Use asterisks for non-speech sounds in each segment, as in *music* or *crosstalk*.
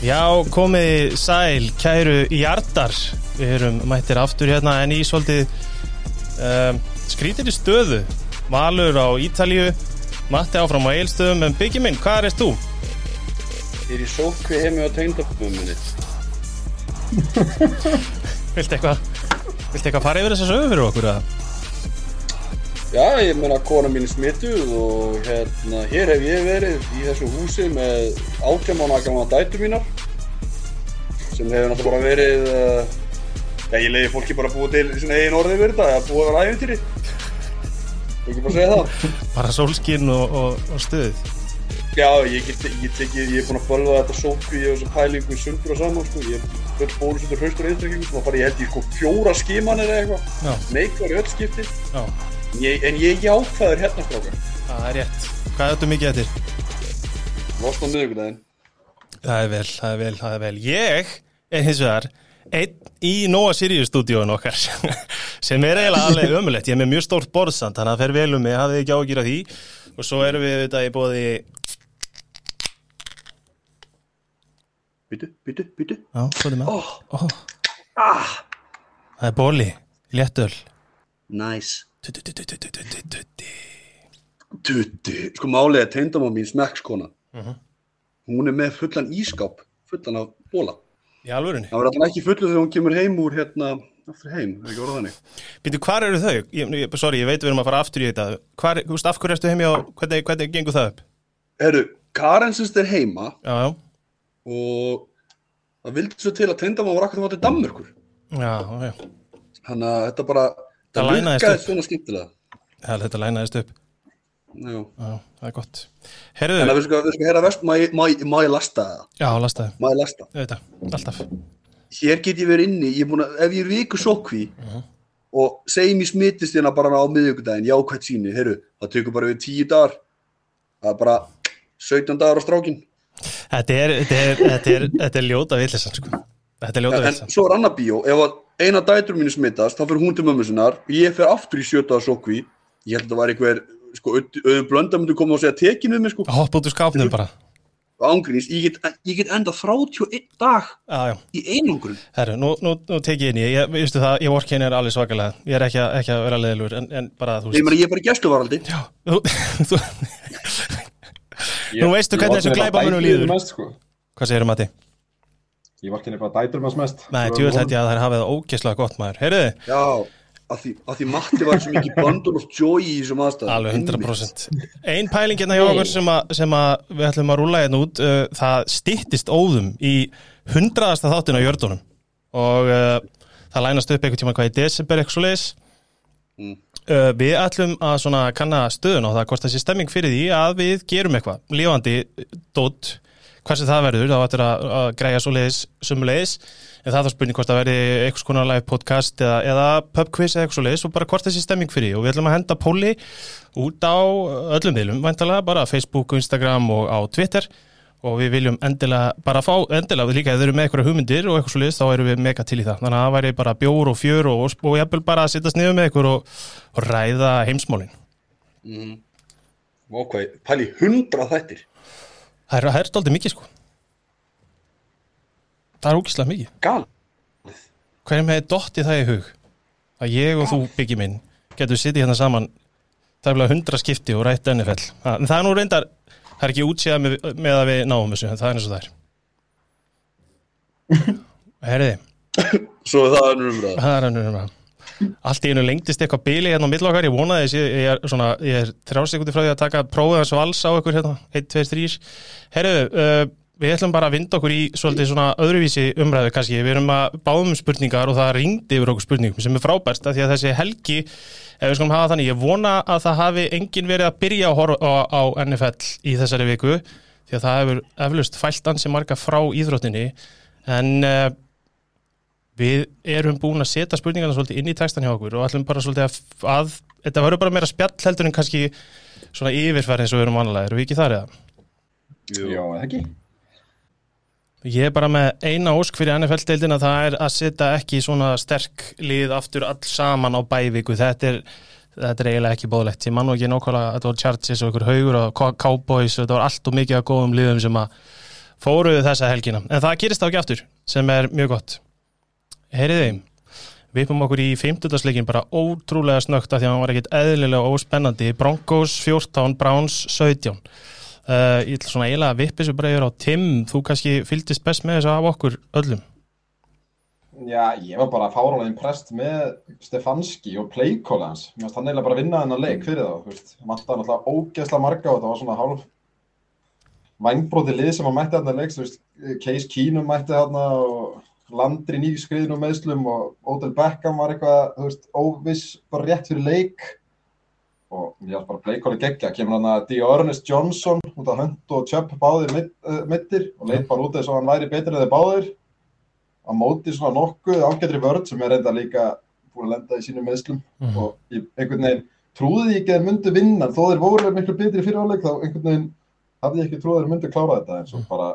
Já, komið sæl, kæru hjartar Við erum mættir aftur hérna en í svolítið um, skrítir í stöðu Valur á Ítalíu Matti áfram á Eilstöðum En Biggi minn, hvað erst þú? Ég er í sókvi heimi á tegndafnum minni. *laughs* Viltu eitthvað Viltu eitthvað fara yfir þessa sögu fyrir okkur? Að? Já, ég meina kona mín er smituð og hérna, hér hef ég verið í þessu húsi með átjámána gamla dætur mínar sem hefur náttúrulega bara verið, uh, já ég leiði fólki bara að búa til svona eigin orðið verið þetta, að búa að vera æfintýri. Ekki bara að segja það. Bara sólskinn og, og, og stuð Já, ég get, ég ekki, ég er búinn að bölva þetta sókvi og þessu pælingu sundur og saman, sko. Ég er full bólusettur hraustur einstaklingu, svo bara ég held ég sko fjóra skimanir eða eitthvað. Ég, en ég er jákvæður hérna strákar. það er rétt Hvað er þetta mikið eftir? Losna á miðugudaginn. Það er vel, það er vel, það er vel Ég er hins vegar einn í Nóa Sirius stúdíóin okkar *laughs* sem er eiginlega alveg ömulegt ég er með mjög stórt borðsand, þannig að það fer vel um mig hafði ekki ágjur af því og svo erum við þetta í bóði Byttu, byttu, byttu. Já, hvað er með? Oh, Ó, Það er bóli, léttöl nice. Tutti Tutti. Sko málið er teyndamá mín smekkskona. Mhm. Hún er með fullan ískáp, fullan af bóla. Það var alltaf ekki fullu þegar hún kemur heim úr hérna, aftur heim, er ekki orðað þannig. Býtu, hvar eru þau? Ég, sorry, ég veit við erum að fara aftur í þetta hvar, þú veist, af hverju ertu heimi á, hvernig, hvernig gengur það upp? Herru, Karen sérst er heima Já, já, og það vildi svo til að teyndamá var akkur það til Danmörkur. já, já Þannig að þetta bara, Það það lukkaði svona skemmtilega. Það þetta lænaðist upp Já. Já, það er gott En Herðu, að við við sko heyra vest, má ég- lasta það? Má ég lasta? alltaf hér get ég verið inni, ég er að, ef ég er viku sókví Mhm. og segjum ég smittist hérna bara á miðvíkudaginn, jákvæmt síni, heyrðu, það tekur bara við tíu dagar, það er bara 17 dagar á strákin. Þetta er, þetta er, þetta er, þetta er ljóta villisann sko. Þetta er ljóta En villisann svo er annar bíó, ef að eina dætur mínu smittast, þá fyrir hún til mömmu sinnar og ég fer aftur í sjötaða sókví, ég held að það var einhver, sko, auðvitað blönda myndi koma og segja tekin við mig, sko, Hopp út úr skápnum bara ángrís, ég get, ég get enda 31 dag Já, já, í einangrun. herru, nú, nú, nú tek ég inn í ég, veistu það, ég vorkenni er alveg svakalega Ég er ekki að, ekki að vera leðilur en, en bara, þú Ég veist meina, ég er bara í gæsluvaraldi. Já, þú, *laughs* þú Ég- Nú veistu ég hvernig glæpamönnum dætur líður. mest, sko. Hvað segirðu Matti? Ég var kynni bara dætur maður mest Nei, djúvel hætti að það er hafið það ógeðslega gott maður. Heyrðu, Já, að því, að því Matti var svo mikið bundle of joy í þessum aðstæðum. alveg 100% Ein pæling hérna hjá okkur sem, að, sem að við ætlum að rúla hérna út uh, það stittist óðum í hundraðasta þáttin á jördunum og uh, það lænast upp einhvern tíma hvað í desember eitthvað svo leiðis Mm. uh, Við ætlum að svona kanna stöðun á það hvort sé stemming fyrir því að við gerum eitthvað sem það verður, þá ættir að, að græja svo leiðis sumuleiðis en það er spurning hvort það verði eitthvað skona live podcast eða, eða pub quiz eða eitthvað svo leiðis og bara hvort sé stemming fyrir. Og við ætlum að henda póli út á öllum miðlum, væntalega bara Facebook, Instagram og á Twitter. Og við viljum endilega bara fá, endilega við líka ef þau eru með eitthvað hugmyndir og eitthvað svo liðs þá erum við mega til í það, þannig að það væri bara bjór og fjör og, og, og jafnvel bara að sittast niður með eitthvað og, og ræða heimsmálin. Mm. Ok, pæli hundra þættir. Það er, það stoltið mikið sko það er ógislega mikið Gal. hverjum hefði dottið það í hug að ég og þú byggi minn getur sittið hérna saman það er vel hundra skipti og rætt NFL en það er nú reyndar, það er ekki útsíða með, með að við náum þessu, en það er eins og það er *laughs* herriði Svo er það ennur umræða. Það er ennur umræða. Allt í einu lengdist eitthvað bíli hérna á millokkar, ég vonaði þess, ég, ég er er þrjásekundi frá því að taka prófið hans vals á ykkur hérna, 1, 2, 3. Herru, uh, við ætlum bara að vinda okkur í svolítið svona öðruvísi umræðu kannski, við erum að báðum spurningar og það ringdi yfir okkur spurningum sem er frábært því að þessi helgi, ef við skulum hafa þannig, ég vona að það hafi engin verið að byrja horfa á, á NFL í þessari viku, því að það hefur eflust fælt ansi marga frá íþróttinni, en uh, við erum búin að setja spurningarna svolítið inn í textan hjá okkur og ætlum bara svolítið að, að þetta verður bara meira spjall heldur en kannski svona yfirfæri eins og við erum vanlega, erum við ekki þar eða? Eða ekki? Ég er bara með eina ósk fyrir NFL-deildina það er að setja ekki svona sterk lið aftur all saman á bæviku. Þetta er, þetta er eiginlega ekki bóðlegt ég man nú ekki nákvæmlega að þetta var Chargers og ykkur haugur og Cow- Cowboys og þetta var allt og mikið af góðum liðum sem að fóruðu þessa helgina. En það gerist þá ekki aftur sem er mjög gott heyriði við uppum okkur í 50. leikin bara ótrúlega snögt af því að hann var ekkit eðlilega óspennandi Broncos 14, Browns 17 uh, ég ætla svona eiginlega að vippi þessu bara yfir á Tim, þú kannski fylgdist best með þessu af okkur öllum Já, ég var bara fáralega impressed með Stefanski og finnst hann eiginlega bara að vinna þennan leik fyrir þá, veist. Mattaði náttúrulega ógeðslega marga og það var svona hálf vangbróti lið sem hann mætti þarna leik. Case Keenum mætti þarna og Landri nýskriðin og meðslum og Odell Beckham var eitthvað, þú veist, óviss bara rétt fyrir leik. Og ég var bara playkóla geggja. Kemur hann að Dearness Johnson út af hönd og Chubb báðir mittir og leit bara út eins og hann væri betur en þeir báðir á móti svona nokkuð ágættri vörð sem er reynda líka búin að lenda í sínum meðslum mm -hmm. og ég, einhvern veginn trúði ég ekki að þeir myndu vinna þó þeir voru miklu betri fyrir áleik þá einhvern veginn hafði ég ekki trúið að þeir myndu klára þetta en svo bara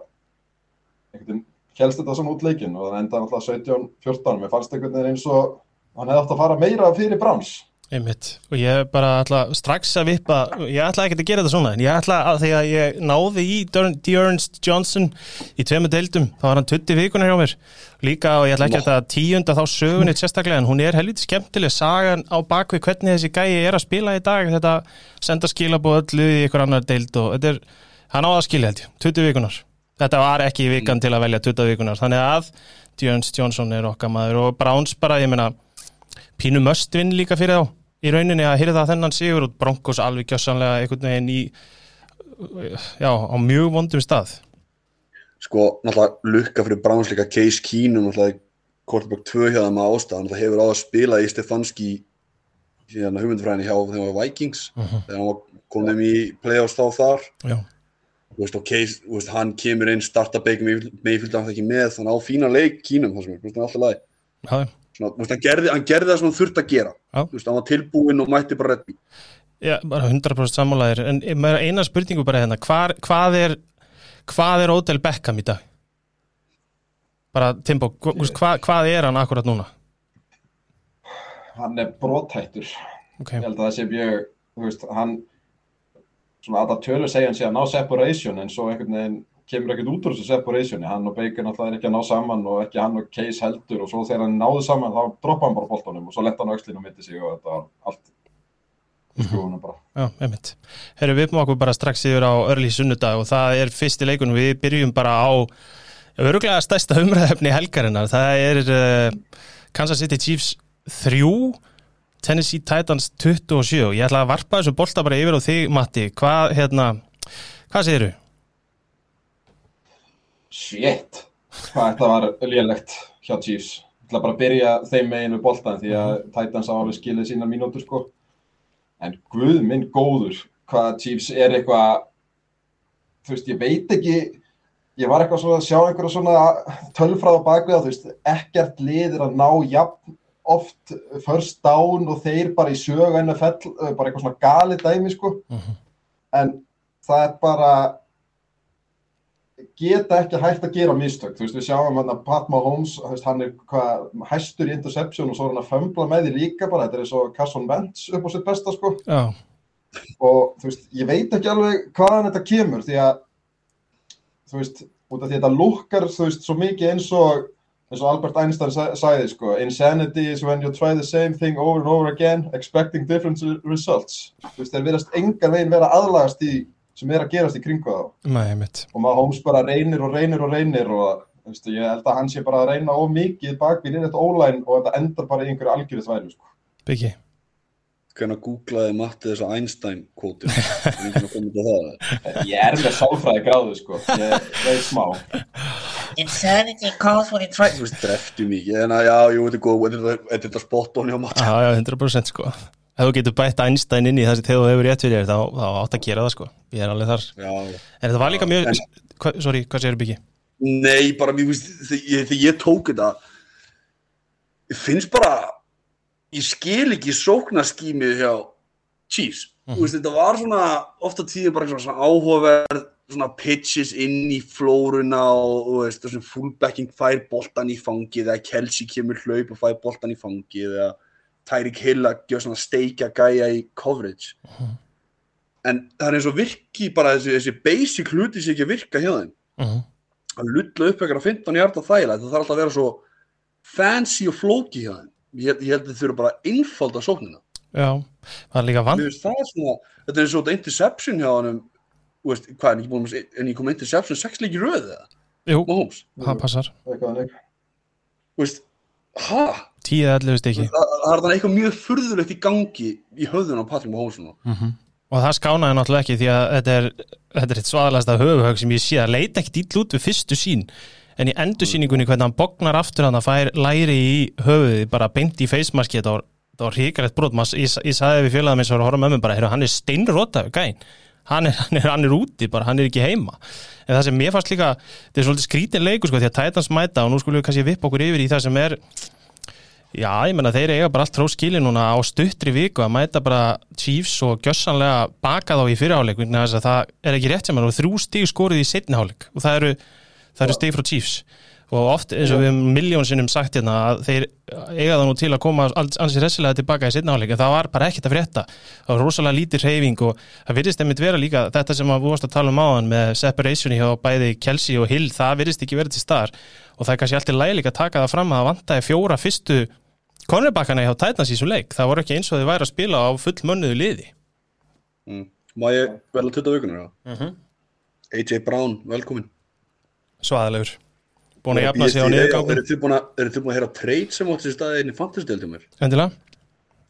einhvern veginn helst þetta svona út leikin og það enda náttúrulega 17-14 mér fannst einhvern veginn eins og hann hefði átt að fara meira fyrir Browns. Einmitt. og ég bara ætla strax að vippa ég ætla ekki að gera þetta svona en ég ætla að því að ég náði í Dearnst Johnson í tveimu deildum þá var hann 20 vikunar hjá mér. Líka og ég ætla ekki að þetta tíunda þá sögunni sérstaklega en hún er helviti skemmtileg sagan á bakvið hvernig þessi gæi er að spila í dag þetta senda skilabóð öllu í ykkur annar deild og þetta er hann á að skilja held ég, 20 vikunar þetta var ekki vikan til að velja 20 vikunar þannig að Dearnst Johnson er okkar maður og Browns bara ég meina pínu möstvinn líka fyrir þá. Í rauninni að hýrða þennan sigur út Broncos alveg gjössanlega einhvern veginn í já, á mjög vondum stað. Sko, náttúrulega lukka fyrir Browns líka Case Keenum, náttúrulega Kortberg 2 hjá það með ástæðan, það hefur á að spila í Stefanski síðan hugmyndfræðinni hjá þeim á Vikings uh -huh. þegar hann kom þeim í play-offs þá þar. Já Veist, Case, veist, hann kemur inn, starta beigjum með fylgdæmt ekki með, þannig á fína leik Keenum, það sem er, það er alltaf Já, Svona, veist, hann, gerði, hann gerði það sem hann þurfti að gera. Veist, hann var tilbúinn og mætti bara reddi Já, bara 100% sammálaðir. En eina spurningu bara hérna Hvar, hvað er hvað er Odell Beckham í dag? bara Timbo hva, hvað er hann akkurat núna? Hann er brothættur. Okay. ég held að það sé mjög veist, hann svona það tölur segja hann sé að ná separation en svo einhvern veginn kemur ekkert út úr þessu separationi, hann og Bacon alltaf er ekki að ná saman og ekki hann og Case heldur og svo þegar hann náði saman þá droppa hann bara bóltanum og svo letta hann aukslinu og mitti sig og þetta var allt skrúðunum bara. Já, einmitt. Herru, við erum okkur bara strax yfir á örli sunnudag og það er fyrsti leikunum, við byrjum bara á öruglega stærsta umræðefni helgarinnar, það er uh, Kansas City Chiefs 3 Tennessee Titans 27 og ég ætla að varpa þessu bolta bara yfir á þig Matti, hvað hérna hvað segir þú? Shit, þetta var lélegt hjá Chiefs. Ég ætla bara að byrja þeim meginu boltan því að Titans á alveg skilið sína mínútur sko. En guð minn góður hvað Chiefs er eitthvað, þú veist, ég veit ekki, ég var eitthvað svona að sjá einhverja svona tölfræð á bakvið að þú veist, ekkert liðir að ná jafn oft first down og þeir bara í sög NFL, bara eitthvað svona gali dæmi sko. Uh -huh. En það er bara geta ekki hægt að gera mistök, þú veist við sjáum hann að Pat Mahomes, hann er hvað, hæstur í interception og svo er hann að fömbla með því líka bara, þetta er eins og Carson Wentz upp á sitt besta sko Já. og þú veist, ég veit ekki alveg hvaðan þetta kemur því að þú veist, út af því að þetta lukkar þú veist, svo mikið eins og eins og Albert Einstein sæði sko insanity is when you try the same thing over and over again expecting different results. Þú veist, þeir verðast engan veginn vera aðlagast í sem er að gerast í kringu þá. Nei, og maður Holmes bara reynir og reynir og reynir og veistu, ég held að hann sé bara að reyna of mikið bakvið í þetta ólæn og þetta endar bara í einhverju algjörðu þvælu sko. Byggi Hvernig googlaði Matti þess *laughs* að Einstein kvóti Ég er með sálfræði gráðu sko. Ég veit smá Insanity calls for try Þú veist, dreftu mikið en að já, jú, þetta er góð þetta er þetta spot on hjá Matti Já, já, 100% sko. Ef þú getur bætt Einstein inn í þessi þegar þú hefur rétt fyrir þér þá, þá átt að gera það sko. Ég er alveg þar. Já, En þetta var líka mjög en, hva, Sorry, hvað segir Byggi? Nei, bara mér finnst þegar ég, ég tók þetta ég finnst bara ég skil ekki sóknarskýmið hjá Chiefs. Mm. veist, þetta var svona ofta tíðin bara svona áhugaverð svona pitches inn í flóruna og, og veist, fullbacking fær boltan í fangið eða Kelsey kemur hlaup og fær boltan í fangið eða Tyreek Hill að gera svona steikja gæja í coverage. Uh -huh. en það er eins og virki bara þessi, þessi basic hluti sem ekki að virka hjá þeim. Uh -huh. að lulla upp eitthvað 15 hjarta þægilega, það þarf alltaf að vera svo fancy og flóki hjá þeim. Ég, ég held að þið þurfa bara að einfalda sóknina. Já, það er líka finnst það er svona, þetta er svona interception hjá þú veist, hvað er ekki búin með en ég kom með interception sex leiki röð eða? Jú, Mahomes, það passar. þú veist, ha? 10-11 stykki. Það, það er þannig eitthvað mjög furðulegt í gangi í höfðun á Patrick Mahomes núna. og það skánaði náttúrulega ekki því að þetta er, þetta er eitt svaðalegasta höfuhög sem ég sé. Að leita ekki dýll út við fyrstu sín en í endursýningunni hvernig hann bognar aftur hann að fær læri í höfuði bara beint í feismaski þetta var, hrikalegt brot. Mas, ég, ég sagði við félagum eins og var að horfa með mér bara hann er steinróta gæn hann er, hann, er, hann er úti bara, hann er ekki heima. En það sem mér fannst líka, þetta er svolítið skrítin leikur sko, því að Titans mæta og nú skulum við kannski vipp okkur yfir í það sem er Já, ég menna þeir eiga bara allt tró skili núna á stuttri viku að mæta bara Chiefs og gjössanlega baka þá í fyrirháleik það er ekki rétt sem hann og þrjú stíg skorið í setniháleik og það eru, það eru stíg frá Chiefs og oft eins og við hefum miljón sinnum sagt hérna að þeir eiga það nú til að koma alls- ansi resilega tilbaka í setniháleik en það var bara ekkert að frétta. Það var rosalega lítið hreyfing og það virðist einmitt vera líka þetta sem að við varst að tala um áðan með separationi hjá bæði Kelsey og Hill það virðist ekki verið til staðar. Og það er kannski alltaf lægi líka að taka það fram að það vantaði fjóra fyrstu cornerbackana hjá Titans í svo leik. Það voru ekki eins og þið væri að spila á full mönnuðu liði. Mm. Má ég vel að tutta vikunar? Mm AJ Brown, velkomin. svaðalegur búin að jafna sig á niðurgangun Eru þið búin að, heyra trade sem átti sér staðið inn í fantasy-deildum mér? endilega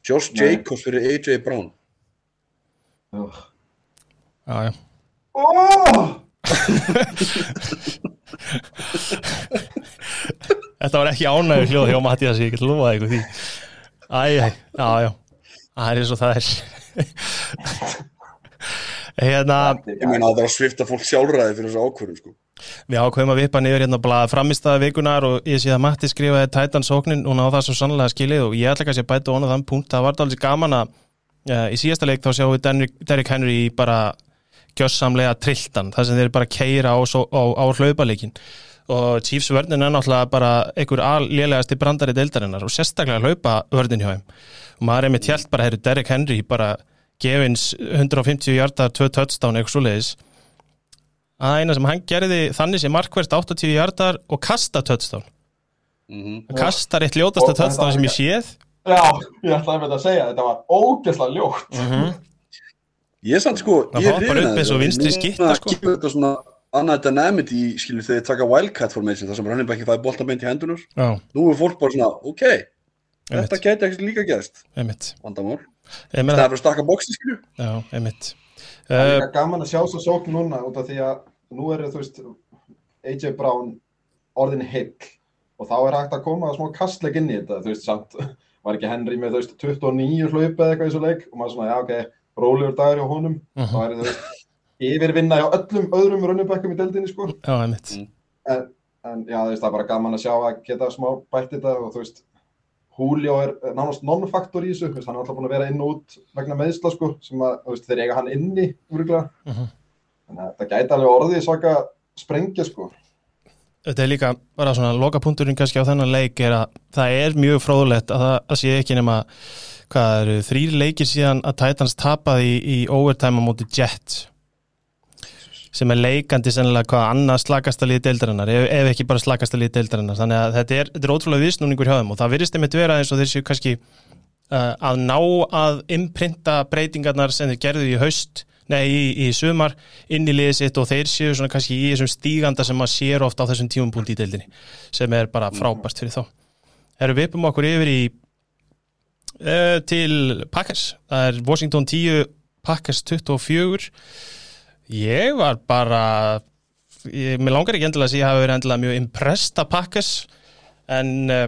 Josh Jacobs fyrir AJ Brown. Ugh. já, já. Oh! þetta var ekki ánægur hljóð hjá Mattias ég get lofaði ykkur því já, já það er eins og það er hérna Ég meina að það var að svifta fólk sjálfræði fyrir þessu ákvörðum, sko. Við ákveðum að vippa niður hérna bara framistæða vikunar og ég sé að Matti skrifaði Titan sóknin og ná það svo sannlega skilið og ég ætla kannski að bæta ofan á þann punkt. Það var alveg gaman að uh, í síðasta leik þá sjáum við Derrick, Henry í bara gjössamlega trilltan það sem þeir bara keira á, á, á hlaupaleikin og Chiefs vörnin er náttúrulega bara einhver lélegasti brandari deildarinnar og sérstaklega hlaupa vörnin hjá þeim. Og maður er með tjælt bara, heyrðu Derrick Henry bara gefins 150 hjartar, 2 touchdown eitthvað svoleiðis að eina sem hann gerði þannig sem markverst 80 hjartar og kasta touchdown Mm hann kastar eitt ljótasta var sem ég ekki- séð Já, ég ætlaði með þetta að segja, þetta var ógeðslega ljótt. Ég er samt sko, Það ég er hoppar upp eins og vinstri Núna skytta, sko. kemur þetta svona annað dynamity, skilur þegar þið taka wildcat formation, það sem running backi fæði bolta beint í hendunar. já, Nú er fólk bara svona, ok, þetta gæti ekki líka gerst. Vandamál. Ég Það er bara að stakka bóksi, skilju. já, einmitt Það er uh, líka gaman að sjá svo sókn núna út af því að nú eru þú veist AJ Brown orðin heill og þá er hægt að koma smá kastleik inn í þetta, þú veist samt *laughs* var ekki Henry með þú veist 29 hlaup eða eitthvað í svo leik og maður svona já ok, rólegur dagur hjá honum. Mhm. þá er þú veist yfirvinna hjá öllum öðrum runnubekkum í deildinni sko. Já, en, en já þú veist það er bara gaman að sjá að geta smá bætt þetta og þú veist Julio er nánast non-faktor í þessu, hann er alltaf búin að vera inn og út vegna meðsla sko, sem að, þú veist, þeir eiga hann inni, úruglega. Mhm. Þannig að það gæti alveg orðið svaka sprengja sko. þetta er líka bara svona lokapunkturinn kannski á þennan leik er að það er mjög fróðulegt að það að sé ekki nema hvað eru þrýr leikir síðan að Titans tapaði í, í overtime á móti Jets sem er leikandi sennilega hvað annað slakasta liði deildarinnar ef, ef ekki bara slakasta liði deildarinnar. Þannig að þetta er, þetta er ótrúlega viðsnúningur hjá þeim og það virðist einmitt vera eins og þeir séu kannski uh, að ná að imprinta breytingarnar sem þeir gerðu í haust nei, í, í sumar inn í liðið sitt og þeir séu svona kannski í þessum stíganda sem maður sér ofta á þessum tímupunkt í deildinni sem er bara frábært fyrir þá. Erum við uppum okkur yfir í uh, til Packers. Það er Washington 10 Packers 24 ég var bara ég, mér langar ekki endilega að að ég hafi verið endilega mjög impressed að Packers en uh,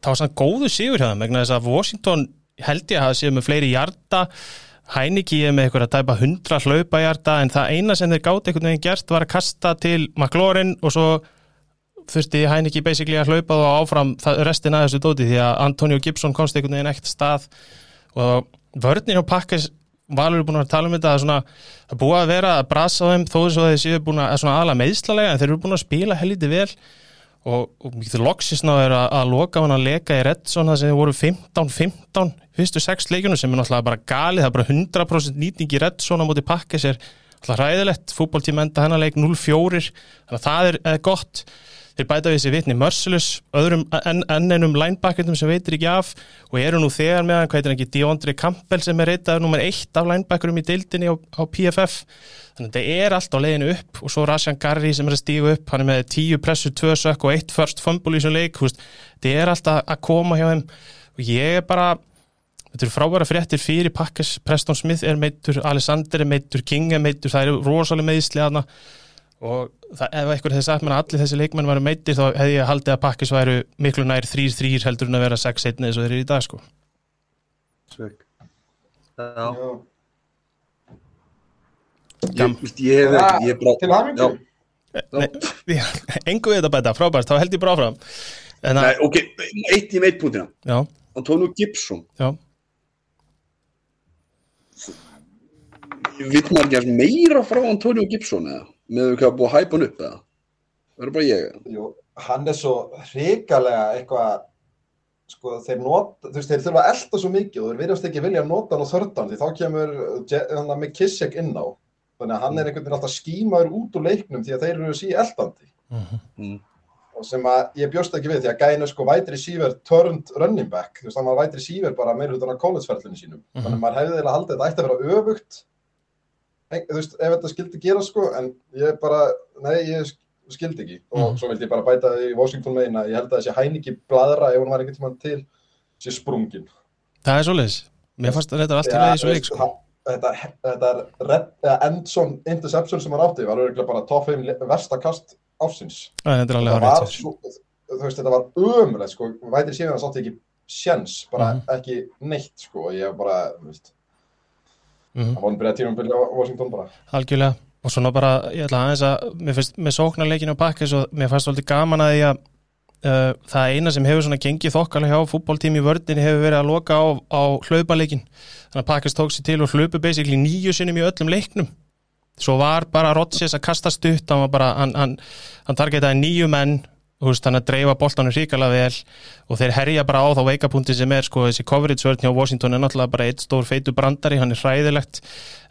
það var svona góðu sigur hjá þeim vegna þess að Washington held ég að hafa séð með fleiri hjarta Hæniki er með eitthvað að tæpa 100 hlaupa hjarta en það eina sem þeir gátt einhvern veginn gert var að kasta til McLaurin og svo þurfti Hæniki basically að hlaupa þá áfram það- restina af þessu dóti því að Antonio Gibson komst einhvern veginn ekkert stað. Og vörnir og Pakkes Valur er búin að tala um þetta að svona, það er búið að vera að brasa á þeim þó þess að þeir séu búin að svona aðla meðslalega en þeir eru búin að spila helviti vel. Og, og mikið loksist ná er að, að loka hann að leka í Redson það sem þeir voru 15-15 fyrstu sex leikjunum sem er náttúrulega bara galið það er bara 100% nýting í á móti Pakkes er Það er ræðilegt, fútboltíma enda hennar leik 0-4, þannig að það er, er gott þeir bæta við þessi vitni Merciless öðrum enn en einum linebackernum sem veitir ekki af og eru nú þegar með hann, hvað heitir ekki, Deondre Campbell sem er reytaður nummer eitt af linebackerum í deildinni á, á PFF þannig að þetta er allt á leiðinu upp og svo Rashan Garri sem er að stígu upp hann er með 10 pressu, 2 sök og 1 first fumble í þessum leik, þetta er allt að koma hjá þeim. Og ég er bara Þetta eru frábæra fréttir fyrir Pakkes, Preston Smith er meittur, Alexander er meittur, King er meittur, það eru rosalega meðisli aðna og það, ef einhver hefði sagt mér að allir þessi leikmenn varu meittir þá hefði ég haldið að Pakkes væru miklu nær 3-3 heldur en að vera 6-1 eins og þeir eru í dag sko. Sveg. Já, Gam- ég, hef ekki, ég bara, Til. Nei, *laughs* engu við þetta bæta, frábært, þá held ég bara áfram. En Nei, ok, eitt í meitt punktina. já, Antonio Gibson, já, vill maður ekki meira frá Antonio Gibson eða? Með hvað búið að hæpa hann upp eða? Það er bara ég. Jú, hann er svo hrikalega eitthvað sko þeir nota, þú veist, þeir þurfa að elda svo mikið og þeir virðast ekki vilja að nota hann á þördan því þá kemur hann með Kissek inn á þannig að hann er einhvern veginn alltaf skímaður út úr leiknum því að þeir eru sí eldandi Mm. og sem að ég bjóst ekki við því að gæna sko vætri síver turned running back þú veist, hann var vætri síver bara meira hlutan á collegeferlinu sínum þannig að maður hefði þú veist, ef þetta skildi gera sko en ég bara, nei, ég sk- skildi ekki og Mhm. svo vildi ég bara bæta í Washington megin að ég held að þessi hæniki bladra ef hún var einhvern tímann til sé sprungin það er svoleiðis. Mér fannst að þetta allt í Já, lagi í svo veist, sko. þetta, þetta er endzone interception sem hann átti var örgulega bara top 5 versta kast ársins Það er alveg þetta að rétt. svo, þú veist, þetta var ömulegt sko, vætri síðan að sátti ekki sjens, bara Mhm. ekki neitt sko, ég bara, þú veist Mhm. það var byrjað tímum byrjað á Washington bara. Algjörlega. Og svona bara, ég ætla aðeins að mér finnst með sóknarleikinu á Pakkes og mér fannst svolítið gaman að því að uh, það eina sem hefur svona gengið þokkalega hjá fútbóltími í vördinni hefur verið að loka á, á hlaupaleikin þannig að Pakkes tók sér til og hlaupu basically nýju sinnum í öllum leiknum. Svo var bara Rodgers að kasta stutt hann var bara, hann, hann, targetaði nýju menn veist, hann að dreifa boltanum hrikalega vel og þeir herja bara á þá veikapunkti sem er sko þessi coverage vörn hjá Washington er náttúrulega bara eitt stór feitu brandari, hann er hræðilegt.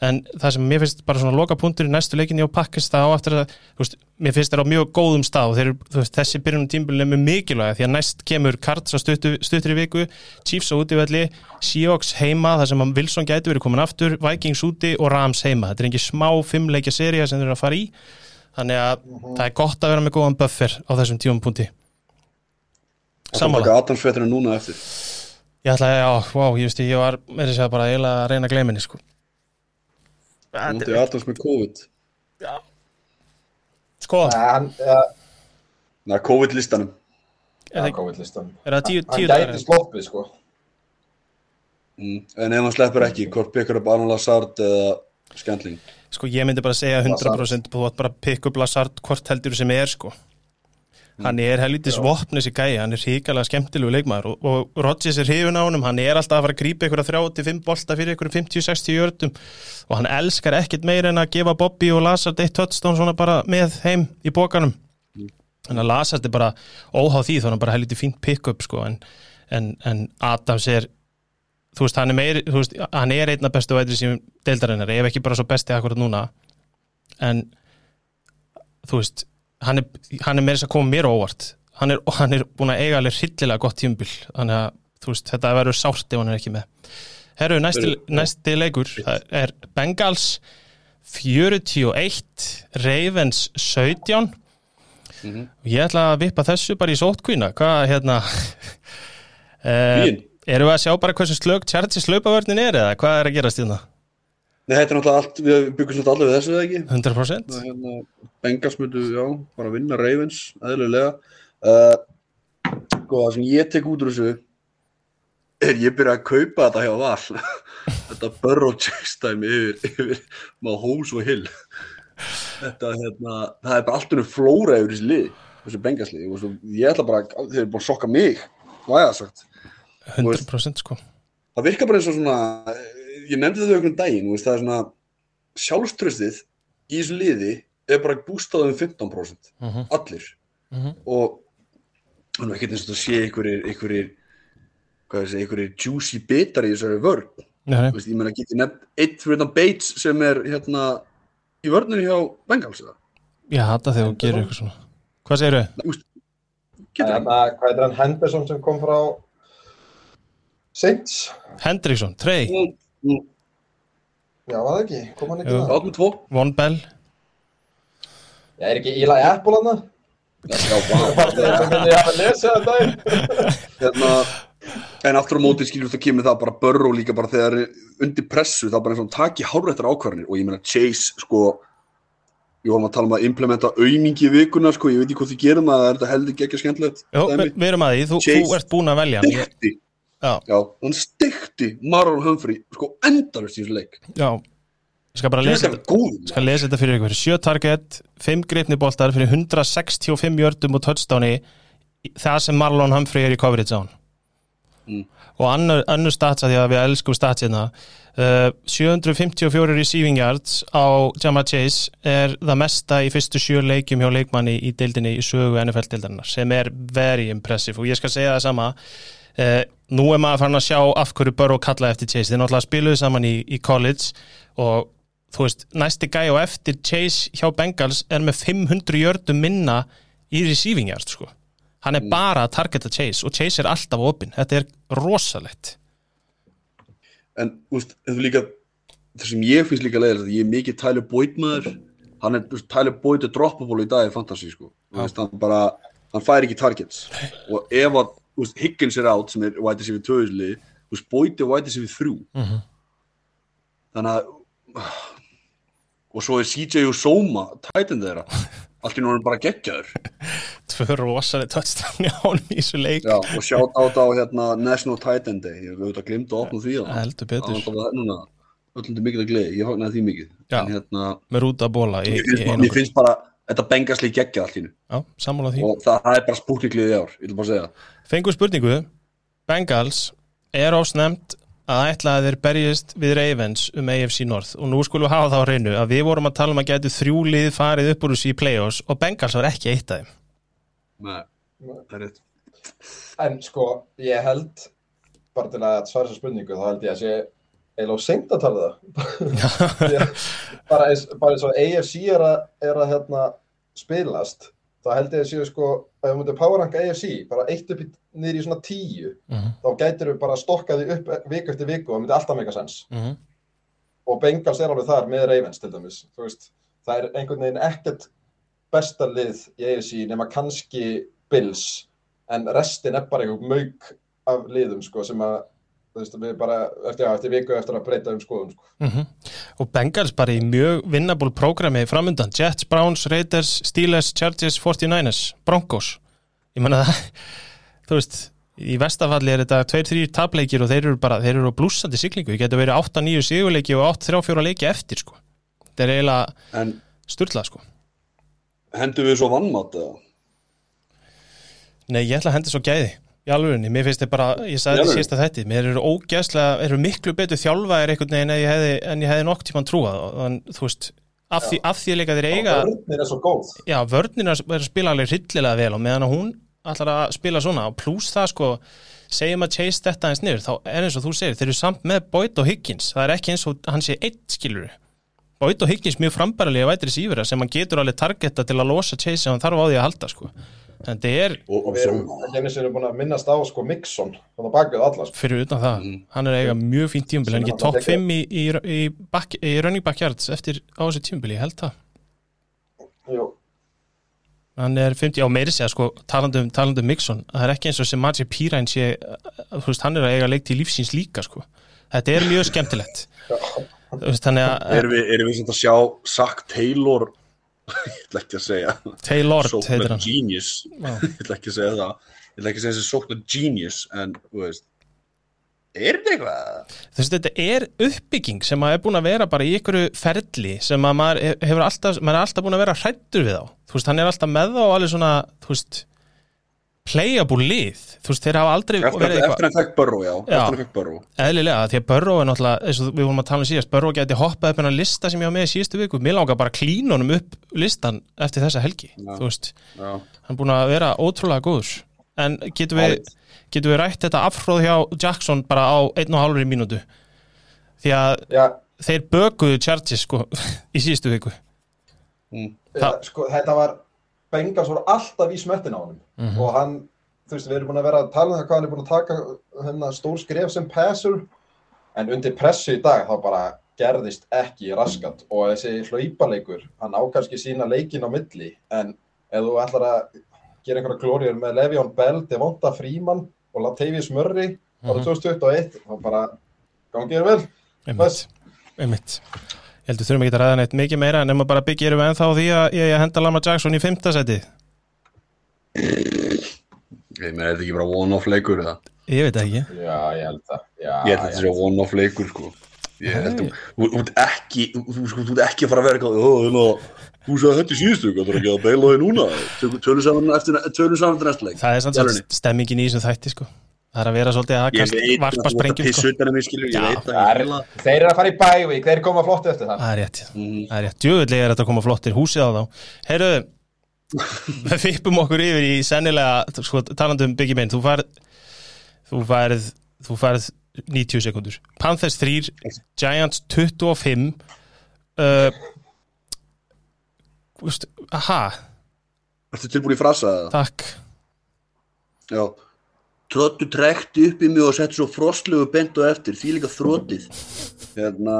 En það sem mér finnst bara svona loka punktur í næstu leikinni á Pakkist það á eftir að þú veist, mér finnst þeir á mjög góðum stað og þeir, veist, þessi byrjunum tímbilin er mjög mikilvæga því að næst kemur Karts á stuttu, stuttri viku Chiefs á útivelli, Seahawks heima þar sem Wilson gæti verið komin aftur Vikings úti og Rams heima. Þetta er eru að þannig að það er gott að vera með góðan buffer á þessum tímum punkti Sammála. Það er fréttina núna eftir. Ég ætla að, já, wow, ég veist ég, var með þess að bara eiginlega að reyna að gleyma henni, sko. Núndi Adams með COVID. Sko, Nei, hann, ja, Nei, COVID-listanum. er hann það, er það tíu dagar? gæti sloppið sko Mm. En ef hann sleppur ekki, hvort byggur upp Alan Lazard eða Scantling? Sko, ég myndi bara segja 100% þú átt bara að pikka upp Lazard hvort heldur sem er, sko. Hann er helvitis vopn þessi gæi, hann er ríkalega skemmtilegu leikmaður og, og Rodgers er hrifun á honum, hann er alltaf að fara að grípa ykkur að 35 bolta fyrir ykkur 50-60 jördum og hann elskar ekkert meira en að gefa Bobby og Lazard eitt touchdown svona bara með heim í bókanum. Þannig að Lazard er bara óháð því, þá er hann bara helviti fínt pick-up, sko, en, en, en Adams er þú veist, hann er meiri, þú veist, hann er einna bestu vætri sem deildarinnar, ef ekki bara svo besti akkurat núna. En þú veist, hann er, hann er meira þess að koma mér óvart. Hann er, hann er búin að eiga alveg hryllilega gott tíumbil þannig að, þú veist, þetta verður sárt ef hann er ekki með. Herru, næsti, næsti leikur er Bengals 41 Ravens 17 Mhm. og ég ætla að vippa þessu bara í sótkvína hvað, hérna? *laughs* Eh, Fín. Erum við að sjá bara hversu slög Chargers laupavörnin er eða hvað er að gerast hérna? Nei, þetta er náttúrulega allt, við byggum svolítið allir við þessu eða ekki? 100%? Það er hérna, Bengals myndu, já, bara vinna Ravens, eðlulega. Uh, sko, það sem ég tek út úr þessu er ég byrja að kaupa þetta hjá Val. *laughs* þetta Burrow chase dæmi yfir, yfir Mahomes og Hill. Þetta, hérna, það er bara allt unum flóra yfir þessi lið, þessu Bengals lið. Og svo, ég ætla bara, þeir eru búin að sokka mig, væga sagt. 100% sko það virkar bara eins og svona ég nefndi þetta einhvern daginn þú veist, það er svona sjálfströstið í þessu liði er bara bústað um 15% Mhm. allir Mhm. og hann er ekkert eins og það sé einhverjir einhverjir juicy bitar í þessari vörn Nei. Þú ég meina geti nefnt eitt fyrir þetta Bates sem er hérna í vörninu hjá Bengals eða? Ég hata þegar þú gerir eitthvað svona Hvað segirðu? Getur Hérna, hvað heitir hann Henderson sem kom frá Saints? Hendriksson, Trey, Já, var það ekki? Kom hann ekki? Áttum tvo Von Bell Já, er ekki Eli Apple hann það? *laughs* Ég hef að lesa þetta daginn. hérna, En aftur á móti skilur þetta kemur það bara Burrow líka bara þegar er undir pressu þá bara eins og hann taki hárrættar ákvarðanir og ég meina Chase sko ég vorum að tala um að implementa aumingi í vikuna sko, ég veit ekki hvað þið gerum að það er þetta heldur ekki skemmtilegt Jó, við, erum að því, þú, Chase. þú ert búin að velja. Ég- Já, hann stikti Marlon Humphrey sko endalust í þessu leik. Já. Ég skal bara lesa skal lesa þetta fyrir ykkur. Sjö target, fimm greipni boltar fyrir 165 jördum og touchdowni það sem Marlon Humphrey er í coverage á hann Mm. og annar, annar stats að því að við elskum stats hérna. Uh, 754 receiving yards á Jamar Chase er það mesta í fyrstu sjö leikjum hjá leikmanni í deildinni í sögu NFL-deildarinnar sem er very impressive. Og ég skal segja það sama uh, nú er maður farin að sjá af hverju Burrow kalla eftir Chase. Þeir náttúrulega spiluðu saman í, í college og þú veist, næsti gæi og eftir Chase hjá Bengals er með 500 jördum minna í receiving yards sko. hann er bara að targeta Chase og Chase er alltaf opinn, þetta er rosalegt. En úst, líka það sem ég finnst líka leiðilegt ég er mikið Tyler Boyd maður. Hann er, Tyler Boyd er droppable í dag í fantasy sko, veist, hann bara hann fær ekki targets. Og ef að úst, Higgins er out sem er white receiver 2 liði, úst, Boyd er white receiver 3 Mhm. þannig að og svo er CJ og Soma tætin þeirra. *laughs* Allt í núna bara geggjaður. Tvö rosaleg touchdown í ánum í þessu leik. Já, og sjátt át á hérna, National Titan Day. Ég hef auðvitað glimt að opna því á. Heldur betur, núna. Öllum mikið að gleði, ég fagnaði því mikið. Já. hérna, með rúta bóla í, mér í finnst, bara, einu mér finnst bara þetta bengasli geggjað nú því. Og það, er bara spúkniklið í ár, ég vil bara segja Fengur spurningu. Bengals er ásnemt að ætla að þeir berjist við Ravens um AFC North. Og nú skulum við hafa það á hreinu að við vorum að tala um að gætu þrjú lið farið upp úr þessu í play-offs og Bengals var ekki eitt af þeim. Nei, það er rétt. En sko, ég held bara til að svara þessa spurningu þá held ég að sé eiginlega seint að tala það. *laughs* Bara eins og AFC er að, er að hérna, spilast þá held ég að séu sko ef við mútum powerranka AFC bara eitt upp niður í svona tíu Mhm, þá gætir við bara stokkað því upp viku eftir viku og það myndi alltaf meika sens mhm. og Bengals er alveg þar með Ravens til dæmis þú veist, það er einhvern veginn ekkert besta lið í AFC nema kannski Bills en restin er bara einhver mauk af liðum sko sem að veist, við bara eftir, já, eftir viku eftir að breyta um skoðum sko. Mhm. og Bengals bara í mjög vinnabúl prógrami framundan, Jets, Browns, Raiders Steelers, Chargers, 49ers Broncos, ég menna það *laughs* þú veist, í vestafalli er þetta 2-3 tapleikir og þeir eru bara þeir eru á blúsandi siglingu, það getur verið 8-9 sigurleiki og 8-3-4 leiki eftir sko þetta er eiginlega styrlað sko hendur við svo vannmátt eða? Nei, ég ætla að henda svo gæði í alvörinni, mér finnst þið bara, ég sagði þetta að þetta mér eru ógæslega, eru miklu betur þjálfaðir einhvern veginn en ég hefði, en ég hefði nokk tímann trúað. Þannig, þú veist, af því, af því líka þeir eiga, Vörnir er svo góð. Já, vörnina er að spila alveg hryllilega vel og meðan að hún ætlar að spila svona og pluss það sko segjum að chase þetta eins niður, þá er eins og þú segir þeir eru samt með Boyd og Higgins. Það er ekki eins og hann sé eitt skilur Boyd og Higgins mjög frambærilega vætri sífura sem hann getur alveg targeta til að losa chase sem hann þarf á því að halda sko en þetta er Og, og við erum, erum búin að minnast á sko Mixon þannig að bakið alla sko. fyrir utan það, Mhm. hann er eiga mjög fínt tíumbil, hann er ekki tekur. 5 í, í, í, back, í running back yards eftir á þessu tíumbil, ég held það. Jú, hann er 50, á meiri segja sko talandi um, talandi um Mixon, það er ekki eins og sem Maggi Píræn sé, þú veist, hann er að eiga leik til lífsins líka sko, þetta er mjög skemmtilegt. *laughs* Þannig að Erum við, erum við sem að sjá Zach Taylor *laughs* ég ætla ekki að segja Taylor heitir hann. Genius ég ætla ekki að segja það. Ég ætla ekki að segja þessi sóknar genius en, þú veist er þetta eitthvað? veist, þetta er uppbygging sem að er búin að vera bara í ykkur ferli sem að maður hefur alltaf, maður er alltaf búin að vera hrættur við á, þú veist, hann er alltaf með þá alveg svona, þú veist playable lið, þú veist, þeir hafa aldrei Eftir, verið eftir hann fekk Burrow, já, Já. eftir hann fekk Burrow. Eðlilega, því að Burrow er náttúrulega eins og við vorum að tala um síðast, Burrow geti hoppað upp en að lista sem ég var með í síðustu viku, mér langar bara að klína honum upp listan eftir þessa helgi Já. þú veist, já, hann er búin að vera ótrúlega góður, en getum við getum við rætt þetta afhróð hjá Jackson bara á einn og hálfri mínútu? Því að já, þeir bökuðu Chargers sko *laughs* í síðustu viku. Mm. ja, sko, þetta var Bengals voru alltaf í smettin á honum. Mhm. og hann, þú veist, við erum búin að vera að tala um það hvað hann er búin að taka hérna, stór skref sem passer. En undir pressu í dag þá bara gerðist ekki raskat. Og þessi hlaupaleikur, hann á kannski sína leikin á milli. En ef þú ætlar að gera einhverja glóriður með Le'Veon Bell, Devonta Freeman og Latavius Murray árið 2021 þá bara gangið er vel. Einmitt, einmitt heldur þurfum ekki að ræða neitt mikið meira nema bara byggjum við ennþá því að ég henda Lamar Jackson í fimmta seti Ég meina, er þetta ekki bara one-off leikur eða? Ég veit það ekki Já, ég held það Já, Ég held þetta sé one-off leikur, sko. Ég held að, þú þú ert ekki, þú þú- sko, þú ert ekki að fara að vera eitthvað, ó, þú þú sagði þetta í síðustu, hvað þarf ekki að beila þau núna? *laughs* Tölum saman eftir, tölum saman eftir næsta leik. Það er svolítið stemmingin í þessum þætti sko Það er að vera svolítið að Ég kast, veit varpa sprengjum sko er, að. þeir eru að fara í bævík, þeir koma flott eftir það. Það er rétt, Mhm. það er rétt Djöfullega er þetta að koma flottir húsið á þá Heyrðu, *laughs* við fippum okkur yfir í sennilega, sko, talandi um Biggie Main Þú færð þú færð, þú færð 90 sekundur Panthers 3, Giants 25 uh, aha, Ertu tilbúin í frasa eða? takk Já. Trottu trekti upp í mig og setti svo frostlegu bent og eftir, því líka þrótið. Hérna,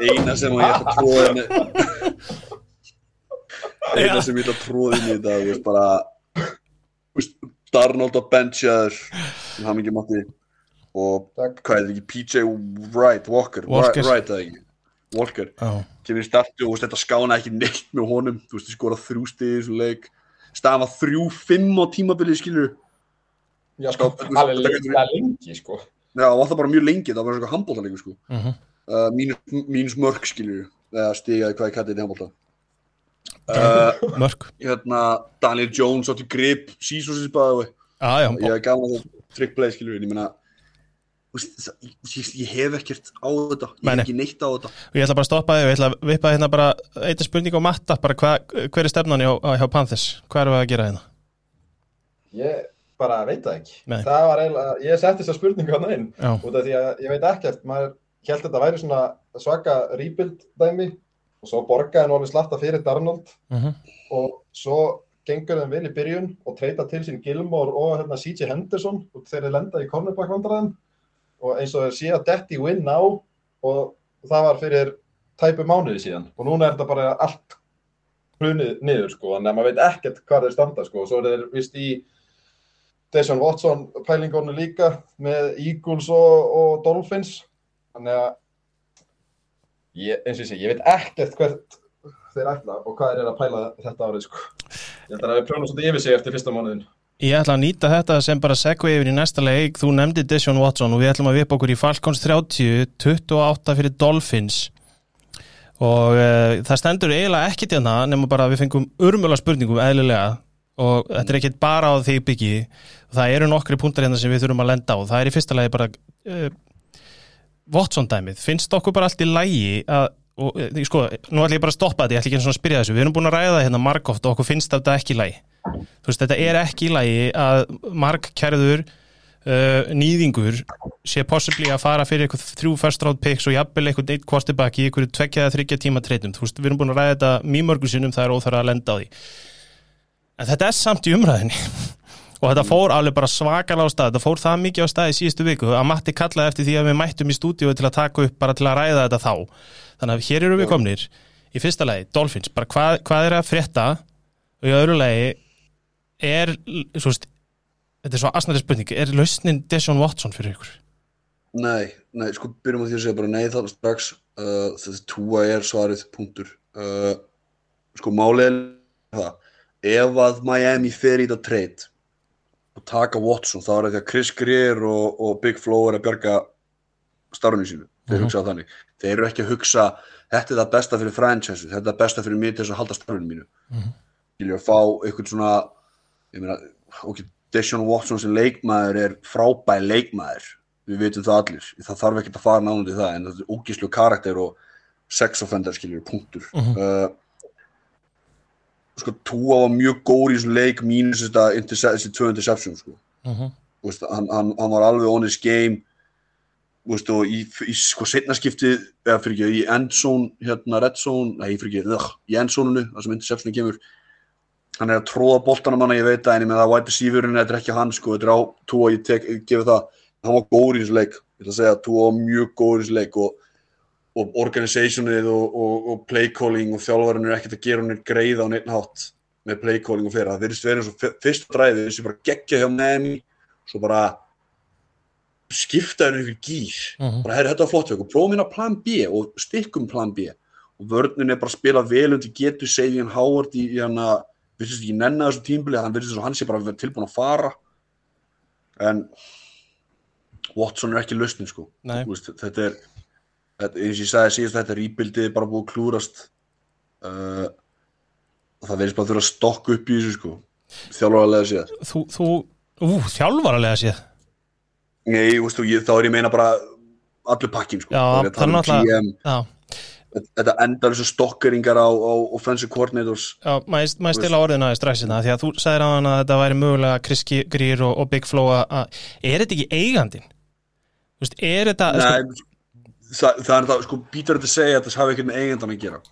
eina sem ég ætla að tróða eina sem ég ætla að tróða í dag, þú veist, bara, veist, Darnold að benchaður, sem hann ekki mátti, og hvað er þetta ekki, PJ Wright, Walker, Walker. Wright, eða ekki, Walker, Já, kemur í startu og veist, þetta skána ekki neitt með honum, þú veist, þið skora þrjú stið í þessu leik, var þrjú, fimm á tímabilið, skilur, Já, sko, Sko, alveg þetta getur- lengi, sko. Já, það var það bara mjög lengi, það var svona handbóltaleikur sko. mhm. Uh, mínus, mínus mörg skiljur eða stigaði hvað ég kætti þetta í handbólta uh, Mörk. hérna Daniel Jones átti grip sísósins bæði Já, já, ég hef gaman að það trick play skiljur ég meina þú veist, það- ég, hef ekkert á þetta. Ég hef ekki neitt á þetta. Og ég ætla bara að stoppa þig og ég ætla að vippa hérna bara eitthvað spurning á matta, bara hva, hver er stefnan hjá, hjá Panthers, hvað erum við að gera hérna? Ég bara veit það ekki. Nei. Það var eiginlega, ég setti þessa spurningu hann inn, Já, út af því að ég veit ekkert, maður held þetta væri svona svaka rebuild dæmi og svo borgaði nú alveg slatta fyrir Darnold. Mhm. Og svo gengur þeim vel í byrjun og treyta til sín Gilmore og hérna CJ Henderson og þeir lenda í cornerback vandræðin og eins og þeir sé að Detti win ná og það var fyrir tæpu mánuði síðan. Og núna er þetta bara allt hrunið niður sko að maður veit ekkert hvað þeir standa sko. Og svo er þeir vist í Deshaun Watson pælingunni líka með Eagles og, og Dolphins þannig að ég, eins og sé, ég veit ekkert hvert þeir ætla og hvað eru að pæla þetta árið sko. Ég held að við prjónum svolítið yfir sig eftir fyrsta mánuðin. Ég ætla að nýta þetta sem bara segvi yfir í næsta leik, þú nefndi Deshaun Watson og við ætlum að vipa okkur í Falcons 30 28 fyrir Dolphins og uh, það stendur eiginlega ekkit hérna nema bara við fengum urmjöla spurningum eðlilega og þetta er ekkit bara á því byggi. Það eru nokkri punktar hérna sem við þurfum að lenda á. Það er í fyrsta lagi bara uh, Watson dæmið, finnst okkur bara allt í lægi að og, eh, sko, nú ætlum ég bara að stoppa þetta, ég ætla ekki eins og að spyrja þessu. Við erum búin að ræða hérna margóft og okkur finnst þetta ekki í lægi þú veist, þetta er ekki í lægi að margkærður uh, nýðingur sé possibly að fara fyrir eitthvað þrjú first round picks og jafnvel eitthvað eitt quarterback í eitthvað tveggja eða þryggja tíma treytum, þú veist, við erum búin að ræða þetta mjög mörgum sinnum, það er óþara að lenda á því en þetta er samt í umræðinni *laughs* og þetta fór alveg bara svakalega á stað. Þetta fór það mikið á stað í síðustu viku. Að Matti kallaði eftir því að við mættum í stúdíu til að taka upp bara til að ræða þetta þá. Þannig að hér eru við komnir. Í fyrsta lagi, Dolphins, bara hvað, hvað er að frétta? Og í öðru lagi er, svo veist þetta er svo asnari spurning, er lausnin Deshaun Watson fyrir ykkur? nei, nei, sko byrjum á því að segja bara nei það strax. Uh, þetta túa er svarið punktur. Uh, sko er það ef að Miami fer í þetta trade og taka Watson þá er það því að Chris Greer og, og Big Flo er að bjarga starfinu sínu, þeir Mhm. hugsa það þannig þeir eru ekki að hugsa, þetta er það besta fyrir franchise, þetta er það besta fyrir mig til þess að halda starfinu mínu Mhm. ég vil fá eitthvað svona ég meina, ok, Deshaun Watson sem leikmaður er frábær leikmaður við vitum það allir, það þarf ekki að fara nánundi það, en það er ógíslu karakter og sex offender skiljur, punktur Mhm. uh, sko, Tua var mjög góður í þessum leik mínus þessi tvö interception sko. Uh -huh. Þú veist, hann, hann, hann var alveg on his game veist, og í, í sko setna skiptið, eða fyrir ekki, í endzone, hérna, red zone, nei, fyrir ekki, ugh, í endzone-unu, það sem interceptionu kemur, hann er að tróða boltanum hann, ég veit það, en ég með það wide receiverinn, þetta er ekki hann, sko, þetta er á Tua, ég ég gefi það, hann var góður í þessu leik, ég ætla að segja, Tua var mjög góður í þessu leik og, og organizationið og, og, og play calling og þjálfarinn er ekkert að gera hann greið á neitt hátt með play calling og fyrir, það virðist verið eins og fyr- fyrsta dræfið, þessi bara geggja hjá Miami, svo bara skipta henni ykkur gýr Mhm. bara herri þetta var flott okkur, prófum hérna plan B og stikkum plan B. Og vörnin er bara að spila vel undir getur Savian Howard í, hann að syns ekki nenni þessu tímbili hann virðist svo hann sé bara að vera tilbúin að fara. En Watson er ekki lausnin sko. Nei. Þetta er þetta, eins og ég sagði síðast þetta rýpildið er bara búið að klúrast uh, og það verðist bara að þurfa að stokka upp í þessu sko. Þjálfarlega séð. Þú, þú, ú, þjálfaralega séð. Nei, veist, þú, ég, þá er ég meina bara allur pakkin sko. Já, ég að er um þetta endar þessu stokkeringar á, á offensive coordinators. Já maður maður stila orðina í strax hérna, því að þú sagðir á hann að þetta væri mögulega Chris Greer og, og Big Flo að, er þetta ekki eigandinn? Þú veist, er þetta sko, Nei, það, það er það, sko, býtur þetta að segja að það hafi ekkert með eigendan að gera.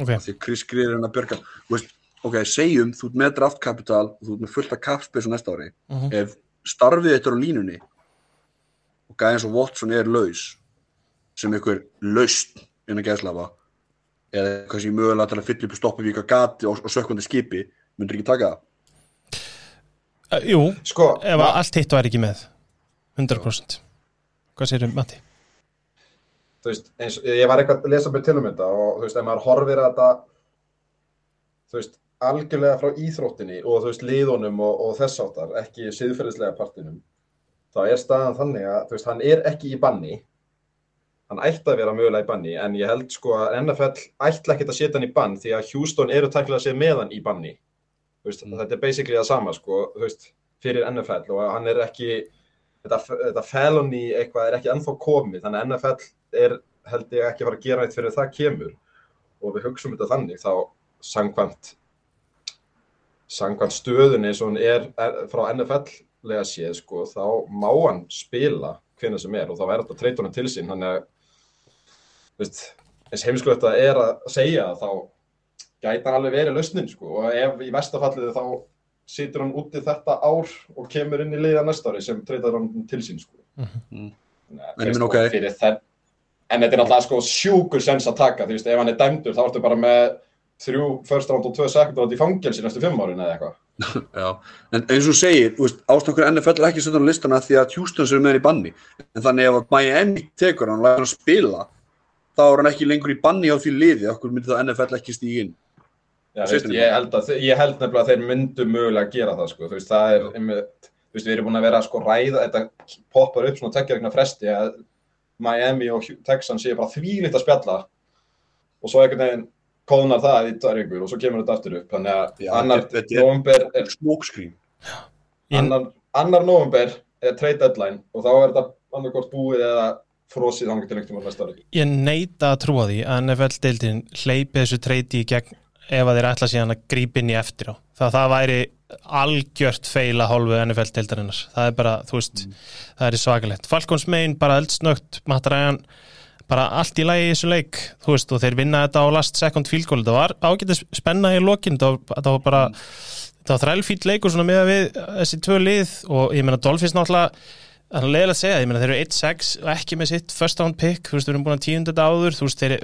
Ok, því að Chris Greer er hann að björga þú veist, ok, segjum, þú ert með draft capital og þú ert með fullt af capspace á næsta ári. Mhm. ef starfið þetta er á línunni og gæði eins og Watson er laus sem einhver laust innan gæðslafa eða eitthvað sem ég mögulega til að fylla upp stoppa við eitthvað gati og, og sökkvandi skipi myndir ekki taka það? Uh, jú Sko, ef allt hitt væri ekki með 100% hvað sér um Matti? Þú veist, eins, ég var eitthvað að lesa mér til um þetta og þú veist, ef maður horfir að þetta þú veist, algjörlega frá íþróttinni og þú veist, liðunum og, og þess áttar, ekki siðferðislega partinum, þá er staðan þannig að, þú veist, hann er ekki í banni. Hann ætti að vera mögulega í banni en ég held sko að NFL ætla ekkert að setja hann í bann því að Houston eru tæknilega að segja með hann í banni. Þú veist, þetta er basically það sama sko, þú veist, fyrir NFL og hann er ekki þetta, þetta felony eitthvað er ekki ennþá komið þannig að NFL er held ég ekki að fara að gera eitt fyrir það kemur. Og við hugsaum þetta þannig þá samkvæmt samkvæmt stöðunni hún er, er frá NFL lega séð sko, þá má hann spila hvenær sem er og þá verður þetta treyta honum til sín þannig að veist, eins heimskulegt að er að segja þá gæti hann alveg verið lausnin sko og ef í vestafalliði þá situr hann úti þetta ár og kemur inn í liða næsta ári sem treytar hann til sín sko. Mhm. Nei, En ég veist, meina, og ok. fyrir þenn- En þetta er náttúrulega sko sjúkur sens að taka, þú veist, ef hann er dæmdur þá ertu bara með þrjú first round og tvö second round í fangelsi næstu fimm árin eða eitthvað. *laughs* Já, en eins og segir, ástangur NFL er ekki setja á listana því að Houston sér með hann í banni en þannig ef að Miami tekur hann og lætur hann spila þá er hann ekki lengur í banni á því liði okkur myndi þá NFL ekki stíga inn Já, veist, ég, held að, ég held nefnilega að þeir myndu mögulega að gera það sko, þú veist, það er, einmitt, þú veist, við erum búin að vera að sko ræða, þetta poppar upp svona tekja vegna fresti að Miami og Texans séu bara þvílitt að spjalla og svo einhvern veginn kóðnar það í vikur og svo kemur þetta aftur upp, þannig að Já, annar er- november er, smokescreen Ég- annar, annar november er trade deadline og þá er þetta annarkort búið eða frosið þannig til einhvern veginn næsta ári. Ég neita að trúa því að NFL-deildin hleypi þessu treyti í gegn ef að þeir ætla síðan að grípa inn í eftir á. Það, það væri algjört feila hálfu NFL-deildarinnar. Það er bara, þú veist, það er svakalegt. Falcons megin bara eldsnögt, Matt Ryan, bara allt í lagi í þessu leik, þú veist, og þeir vinna þetta á last second field goal. Það var ágætið spenna í lokin, það var, það var bara, það var þrælfýtt leikur svona með við þessi tvö lið og ég meina Dolphins náttúrulega Það er leiðilegt að segja, ég meina þeir eru 1-6 og ekki með sitt first round pick, þú veist, við erum búin að tíunda þetta áður, þú veist, þeir,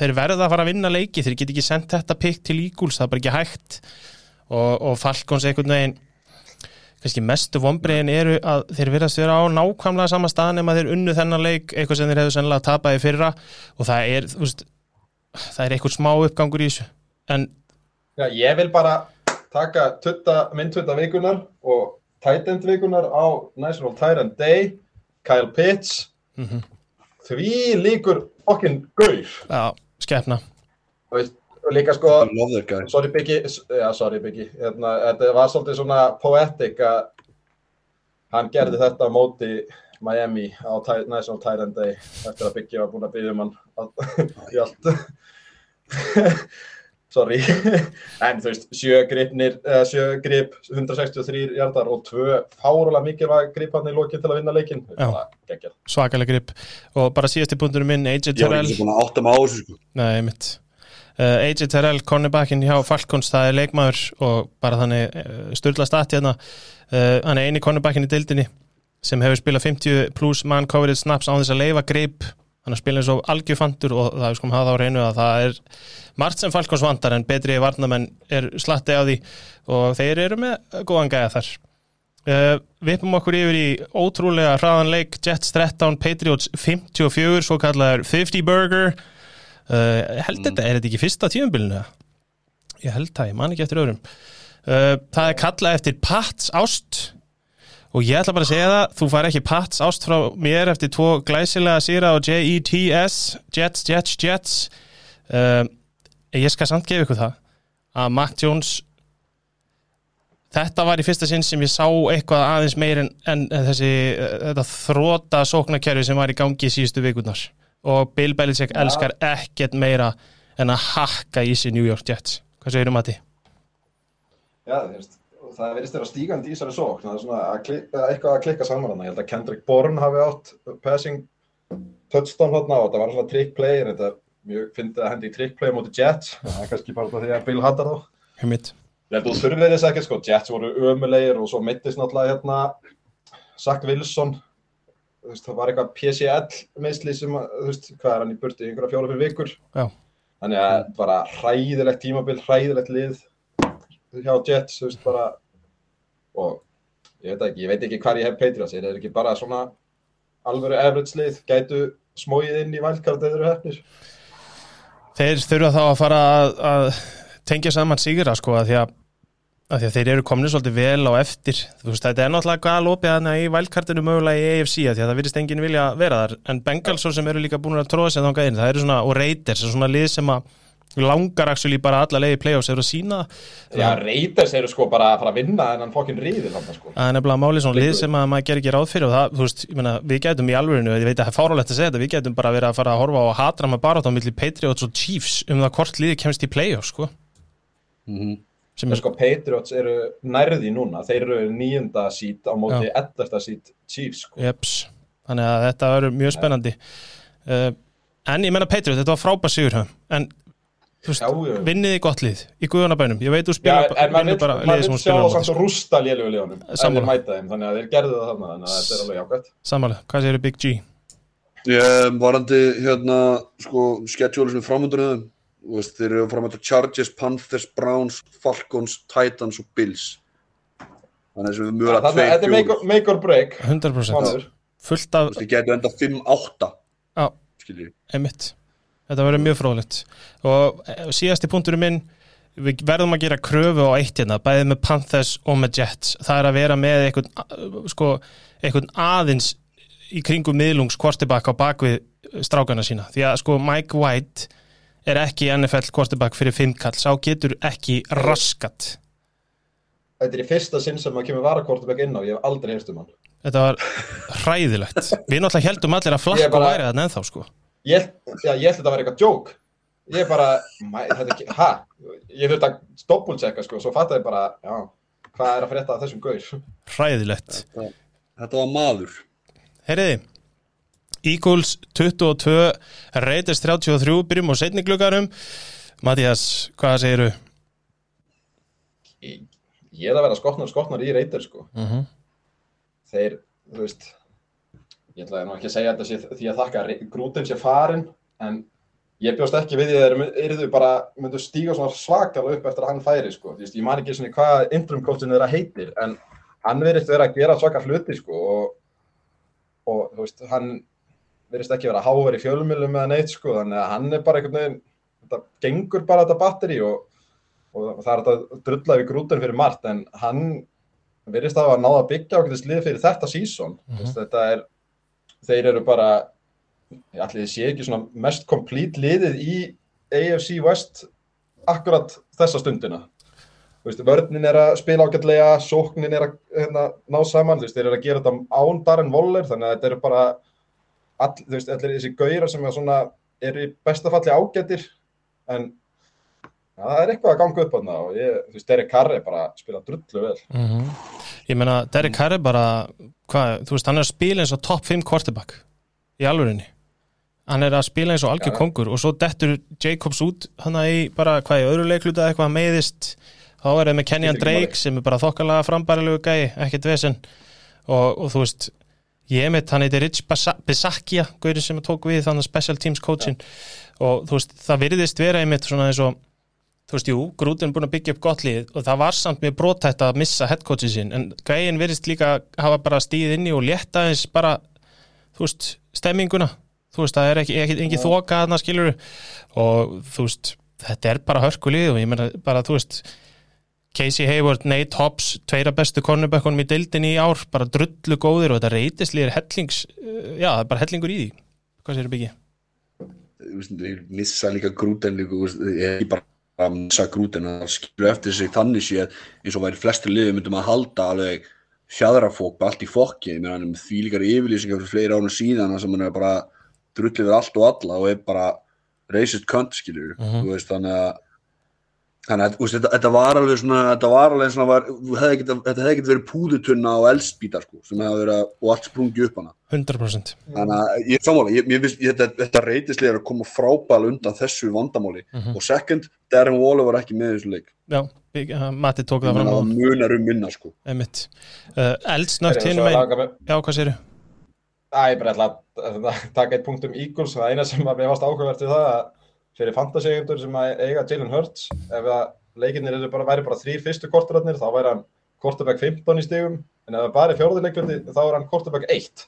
þeir verða að fara að vinna leiki, þeir get ekki sendt þetta pick til Eagles, það er bara ekki hægt. Og, og Falcons einhvern veginn kannski mestu vonbreiðin eru að þeir verðast vera á nákvæmlega sama stað nema þeir unnu þennan leik, eitthvað sem þeir hefðu sennilega tapað í fyrra. Og það er, þú veist það er eitthvað smá uppgangur í þessu. En Já, ég vil bara taka tutta, minn tutta vikunar og tight end vikunar á National Tyrant Day, Kyle Pitts, mm því líkur okkin gaur. já, skepna. Og líka sko, sorry Biggi, já sorry Biggi, hérna, þetta var svolítið svona poetic að hann gerði þetta á móti Miami á National Tyrant Day eftir að Biggi var búin að byggja um hann *laughs* í allt. Sorry. *laughs* En þú veist, sjö gripnir eða sjö grip, 163 hjartar og tvö fárulega mikilvæg gripanir í lokin til að vinna leikin Já. geggjað. Svakalega grip. Og bara síðasti punkturinn minn AJ Ég var Terrell. ekki búin að átta mig á þessu sko. Nei, mitt uh, AJ Terrell, cornerbackin hjá Falcons það er leikmaður og bara þannig uh, styrla stati hérna. Uh, hann er eini cornerbackin í dildinni sem hefur spilað 50 plus man coverage snaps á þess að leifa grip hann spilað eins og algjöfandur og það er sko hafa það á reynu að það er margt sem Falcons vandar en betri varnamenn er slatti á því og þeir eru með góðan gæða þar. Uh, vippum okkur yfir í ótrúlega hraðan leik Jets 13, Patriots 54 svo kallaður 50 burger. Uh, held þetta, er þetta ekki fyrsta tíumbilinu? ég held það, ég man ekki eftir öðrum. Uh, það er kallað eftir Pats Ást og ég ætla bara að segja það þú fær ekki Pats Ást frá mér eftir tvo glæsilega sýra á J-E-T-S Jets, Jets, Jets uh, ég skal samt gefa ykkur það að Mac Jones Þetta var í fyrsta sinn sem ég sá eitthvað aðeins meir en, en þessi eh, þetta þróta sóknarkerfi sem var í gangi í síðustu vikurnar og Bill Belichick Já. elskar ekkert meira en að hakka í sig New York Jets Hvað segir um að því? Já, þú veist, og það verðist vera stígandi í þessari sókn, það er svona að klikka, eitthvað að klikka saman þarna. Ég held að Kendrick Bourne hafi átt passing touchdown þarna og það var svona trick play, en þetta mjög fyndið að hendi í trick play móti Jets, það er kannski bara því að Bill hattar þá. Heimitt. Ég held að þú þurfið þess ekkert sko, Jets voru ömulegir og svo mittist náttúrulega hérna Zach Wilson, veist, það var eitthvað PCL meðsli sem, að, þú veist, hvað er hann í burti, einhverja fjóra fyrir vikur. Já. Þannig að bara hræðilegt tímabil, hræðilegt lið hjá Jets, þú veist, bara og ég veit ekki, ég veit ekki hvar ég hef Patriots, er það ekki bara svona alvöru average lið, gætu smóið inn í vælkart eða eru hefnir? Þeir þurfa þá að fara að, að tengja saman sigra sko að því að, að því að þeir eru komin svolítið vel á eftir. Þú veist þetta er náttúrulega gal opið hana í vælkartinu mögulega í AFC að því að það virðist enginn vilja vera þar. En Bengals svo sem eru líka búin að tróða sér þangað inn það eru svona og er svona lið sem að langar actually bara alla leiði playoffs eru að sína Já, Raiders eru sko bara að fara að vinna en hann fokkin ríðir hann sko. Það er nefnilega máli svona lið sem að maður ger ekki ráð fyrir og það, þú veist, ég meina, við gætum í alvörinu, ég veit að það er fárálegt að segja þetta, við gætum bara verið að fara að horfa á hatra með barátt á milli Patriots og Chiefs um það hvort liði kemst í playoffs, sko. Mhm. Sem En er, sko Patriots eru nærði núna, þeir eru nýjunda sít á móti ellefta sít Chiefs sko. jeps, þannig að þetta vinniði gott lið í guðunabænum, ég veit þú Já, spila, en maður sem vill hún sjá móti, samt rústa lélögu liðunum þannig að þeir gerðu það þarna þannig að þetta er alveg jákvæmt Samanlega, hvað segir Big G? Ég varandi hérna sko schedule sem Þú veist, þeir eru framöndur Chargers, Panthers, Browns, Falcons, Titans og Bills. Þannig að þessu er mjög að Þannig að þetta er make or- make or break 100% Mánuður. fullt af, Þeir getur enda 5-8 Já. Skiljið Einmitt. Þetta verður mjög fróðlegt. Og eh, síðasti punkturinn minn við verðum að gera kröfu á eitt hérna bæðið með Panthers og með Jets. Það er að vera með einhvern, sko, aðeins í kringum miðlungs quarterback á bakvið strákana sína. Því að sko Mike White er ekki NFL quarterback fyrir fimmkall sá getur ekki raskat. Þetta er í fyrsta sinn sem maður kemur varakortubæk inn á, ég hef aldrei heyrst um hann. Þetta var hræðilegt. Við náttúrulega heldum allir að flakka væri þarna ennþá sko Ég, já, ég held að þetta var eitthvað joke Ég bara, þetta er ha? Ég þurfti að doppelchecka sko, svo fattaði ég bara, já, hvað er að frétta af þessum gaur? hræðilegt Þetta var maður Heyriði, Eagles 22, Raiders 33, byrjum á setni gluggarum. Mattias, hvað segiru? Ég, ég er að vera skotnar og skotnar í reytir sko. Uh -huh. Þeir, þú veist, ég ætlaði nú ekki að segja þetta sé, því að þakka að grútin sé farin, en ég bjóst ekki við því að þeir yrðu bara, myndu stíga svona svakalega upp eftir að hann færi sko. Þú veist, ég man ekki svona hvað coachin þeirra heitir, en hann verðist vera að gera svaka hluti sko og, og þú veist, hann verðist ekki vera háver í fjölumilum eða neitt sko, þannig að hann er bara einhvern veginn, þetta gengur bara þetta batteri og, og það er þetta drullaði við grútin fyrir margt, en hann verðist að hafa náða að byggja ákveðis lið fyrir þetta sísón, mm þetta er, þeir eru bara, ég ætli þið sé ekki svona mest komplít liðið í AFC West akkurat þessa stundina. Veist, vörnin er að spila ágætlega, sóknin er að hérna, ná saman, veist, þeir eru að gera þetta án Darren Waller, þannig að þetta eru bara, all, veist, allir þessi gaurar sem er svona, eru í bestafalli ágættir, en Já, það er eitthvað að ganga upp þarna og ég, þú veist, Derek Carr er bara að spila drullu vel. Mhm. Ég meina, Derek Carr er bara hvað, þú veist, hann er að spila eins og top 5 quarterback í alvörinni hann er að spila eins og algjör kongur og svo dettur Jacobs út hann í bara, hvað í öðru leikluta eitthvað meiðist, þá er það með Kenyan Drake sem er bara þokkalega frambærilegu gæi, ekkert vesen. Og, og þú veist ég mitt, hann heitir Rich Bisaccia gaurið sem tók við þannig special teams coachin og þú veist, það virðist vera einmitt svona eins og þú veist, jú, Grútin er búin að byggja upp gott lið og það var samt mjög brotætt að missa headcoachin sin, en gæin virðist líka hafa bara stíð inni og létta eins bara, þú veist, stemminguna. Þú veist, það er ekki, ekki, ekki þoka þarna skilur og þú veist þetta er bara hörkulið og ég meina bara, þú veist Casey Hayward, Nate Hobbs, tveira bestu kornubökkunum í deildinni í ár, bara drullu góðir og þetta reytislið er hellings uh, já, það er bara hellingur í því. Hvað sér byggja? Þú veist, þeir missa líka grúten líka, ég er ekki bara að missa grúten það skilur eftir sig þannig séð eins og væri flestir liðið myndum að halda alveg fjadrafók, allt í fokki meina hann er með því líkar yfirlýsingar fyrir fleiri ánum síðan sem hann er bara drullið við allt og alla og er bara racist cunt skilur Mhm. þú veist, þannig að Þannig að veist, þetta, þetta var alveg svona, þetta var alveg svona, var, þú hefði getað- þetta hefði getið verið púðutunna og eldspýta sko, sem hefði verið að, og allt sprungi upp hana. 100% Þannig að ég er sammála, ég, ég, finnst- ég, þetta, þetta reytislega er að koma frábæl undan þessu vandamáli Mhm. og second, Darren Waller var ekki með í þessu leik. já, uh, Matti tók það fram á það munar um minna sko. einmitt uh, eldsnögt hinn mig- já, hvað séru? Æ, ég bara ætla að að taka eitt punkt um Eagles, það eina sem að mér varst áhugavert við það að fyrir fantasy-eigendur sem að eiga Jalen Hurts, ef að leikinnir eru bara, væri bara þrýr fyrstu korturarnir, þá væri hann quarterback 15 í stigum, en ef það bara er fjórðuleikluti, þá er hann quarterback 1,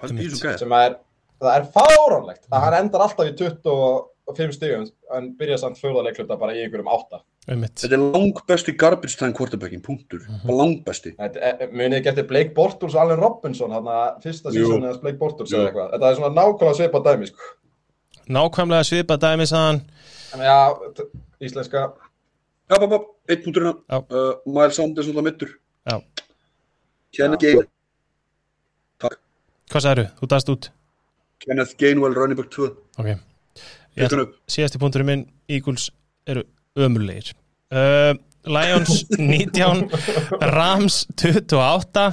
Hvað er því svo gæð? sem að er, það er fáránlegt, að hann endar alltaf í 25 stigum, en byrja samt fjórðuleikluta bara í einhverjum 8. einmitt Þetta er langbesti garbage time quarterbackin, punktur. Langbesti. Þetta er- Munið eftir Blake Bortles og Allen Robinson, hann að fyrsta sísónu hans Blake Bortles eða eitthvað. Þetta er svona nákvæmlega svipað dæmi, sko. Nákvæmlega svipað dæmi saðan En já, íslenska, Já, bara, bara, eitt punktur. Já. Uh, Miles Sanders alltaf mittur. Já. Kenneth. Gainwell. hvað særu? þú dast út Kenneth Gainwell, running back 2. ok síðasti punkturinn minn Eagles eru ömurlegir uh, Lions *laughs* 19 Rams 28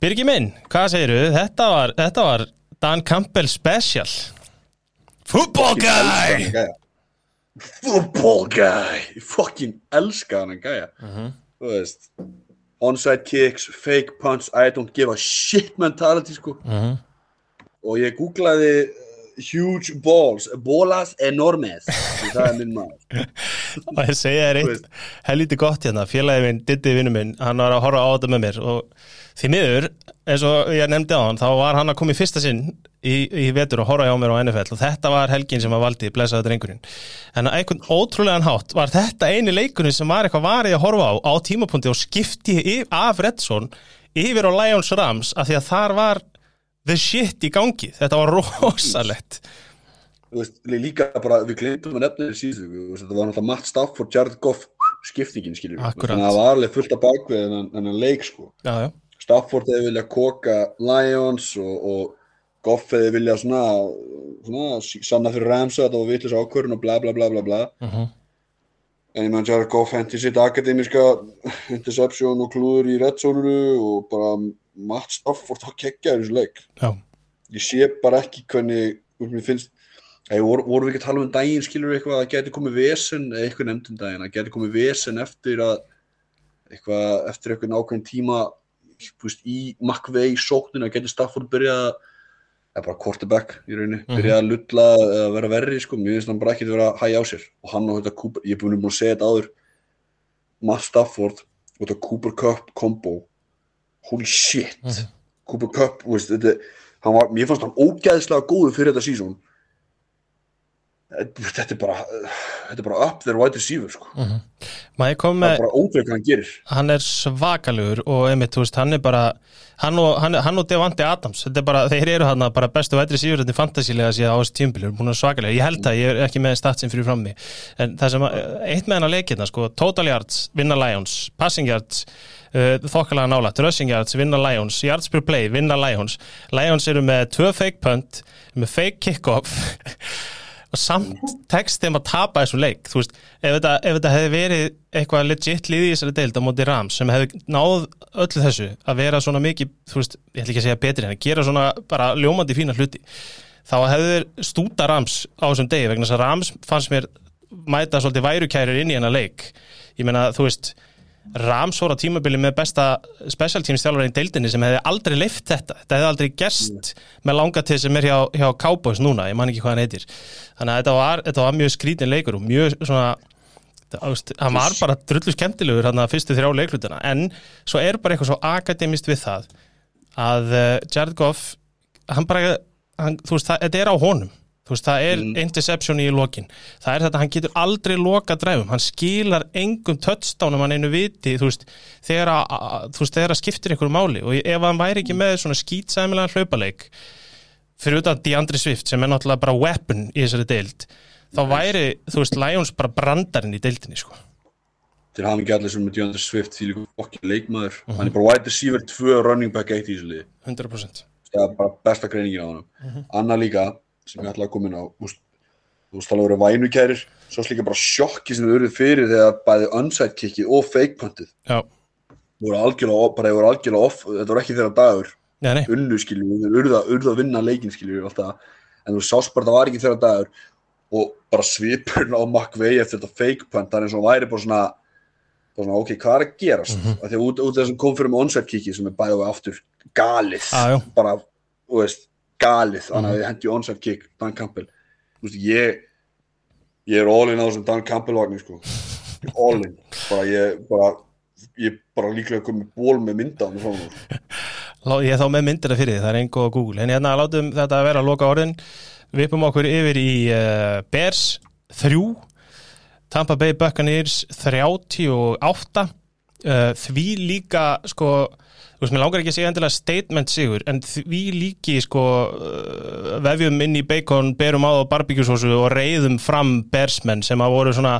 Birgi minn, hvað segiru? Þetta var, þetta var Dan Campbell special Football guy. Football guy. Ég fucking elska hann gæja. Mhm. Þú veist. Onside kicks, fake punch, I don't give a shit mentality sko. Mhm. Og ég googlaði uh, huge balls, bolas enormes. Það er minn maður. *laughs* og ég segja þér eitt helviti gott hérna, félagi minn, Diddi vinnu minn hann var að horfa á þetta með mér og því miður, eins og ég nefndi á hann þá var hann að koma í fyrsta sinn í, í vetur og horfa hjá mér á NFL og þetta var helgin sem að valdi, blessaði drengurinn en einhvern ótrúlegan hátt var þetta eini leikurinn sem var eitthvað varið að horfa á á tímapunkti og skipti af Redson yfir á Lions Rams af því að þar var the shit í gangi, þetta var rosalegt Þú veist, lí- líka bara, við glemdum að nefna þú veist, þetta var náttúrulega Matt Stafford, Jared Goff, skiptingin, skiljum Akkurat. Þannig að það var alveg fullt að bakvið þennan, þennan leik, sko. já, já, Stafford hefði viljað koka Lions og, og Goff hefði viljað svona, svona sanna fyrir Ramsa að þetta var vitlis ákvörðun og bla bla bla bla bla. uh En ég meðan Jared Goff hendi sitt akademiska interception og klúður í redzónuru og bara Matt Stafford á kekkja í þessu leik. já, Ég sé bara ekki hvernig, mér finnst, Hey, voru, voru við ekki að tala um daginn, skilur eitthvað að það geti komið vesen, eða eitthvað nefnd um daginn, að geti komið vesen eftir að eitthvað, eftir eitthvað nákvæm tíma veist, í sókninu að geti Stafford byrjað að eða bara quarterback í rauninni, Mhm. byrjað að lulla eða vera verri, sko, mér finnst hann bara ekki að vera að hæja á sér. Og hann og þetta Cooper, ég er búin að segja þetta áður. Matt Stafford og þetta Cooper Cup combo. Holy shit. Mhm. Cooper Cup, veist, þetta var, mér fannst hann ógæðslega góður fyrir þetta sísón þetta er bara þetta er bara up their wide receiver sko. maður kom það með er bara ótrúið hvað hann gerir. Hann er svakalugur og einmitt, veist, hann er bara hann og, hann, hann og Devante Adams er bara, þeir eru hann bara bestu vætri síður þetta er fantasílega síðan á þessu að svakalega ég held að ég er ekki með statsin fyrir frammi en það sem, að- eitt með hann að leikina sko, total yards, vinna Lions, passing yards uh, þokkalega nálægt, rushing yards vinna Lions, yards per play, vinna Lions. Lions eru með tvö fake punt með fake kickoff og samt tekst þeim að tapa þessu leik. Veist, ef þetta, ef þetta hefði verið eitthvað legit liði í þessari deild á móti Rams sem hefði náð öllu þessu að vera svona mikið, þú veist, ég ætla ekki að segja betri en að gera svona bara ljómandi fína hluti þá hefði stúta Rams á þessum degi vegna þess að Rams fannst mér mæta svolítið værukærir inn í hennar leik. Ég meina, þú veist Rams voru á tímabili með besta special teams þjálfur í deildinni sem hefði aldrei leift þetta, þetta hefði aldrei gerst með langatið sem er hjá, hjá Cowboys núna, ég man ekki hvað hann heitir. Þannig að þetta var, þetta var mjög skrítin leikur og mjög svona það, var bara drullu skemmtilegur hann að fyrstu þrjá leiklutina, en svo er bara eitthvað svo akademist við það að uh, Jared Goff hann bara, hann, þú veist, það, þetta er á honum þú veist, það er interception í lokin. Það er þetta, hann getur aldrei loka dræfum hann skilar engum touchdownum hann einu viti, þú veist þegar að, þú veist, þegar að skiptir einhverju máli. Og ef hann væri ekki með svona skýtsæmilega hlaupaleik fyrir utan DeAndre Swift sem er náttúrulega bara weapon í þessari deild þá væri, þú veist, Lions bara brandarinn í deildinni, sko. Til hann ekki allir sem með DeAndre Swift því líka fokkin leikmaður. Hann er bara wide receiver 2 running back 1 í þessu liði 100% það er bara besta greiningin á hann Anna líka, sem ég ætla að koma inn á. Þú veist, veist alveg verið vænukærir svo er líka bara sjokki sem þau eruð fyrir þegar bæði onside kickið og fake puntið já, voru algjörlega, bara þeir voru algjörlega off þetta voru ekki þeirra dagur. Nei, nei, unnu skilju, þeir urðu að, að vinna leikin skilju alltaf, en þú sást bara það var ekki þeirra dagur og bara svipurinn á McVay eftir þetta fake punt, það eins og hann væri bara svona, bara svona ok, hvað er að gerast? Mm -hmm. af því að út, af þessum kom fyrir með onside kicki sem er bæðið og aftur galið. Já. bara, þú veist, galið þannig að við hendi onside kick, Dan Campbell. Þú veist, ég ég er all in á þessum Dan Campbell vagnir sko. All in, bara ég bara, ég bara líklega komið ból með mynda hann ég er þá með myndina fyrir því, það er engu á Google. En hérna látum þetta að vera að loka orðin. Við uppum okkur yfir í uh, Bears 3 Tampa Bay Buccaneers 38 uh, því líka sko, þú veist, mér langar ekki að segja endilega statement sigur, en því líki sko, uh, vefjum inn í bacon, berum á barbíkjusósu og reyðum fram bersmenn sem að voru svona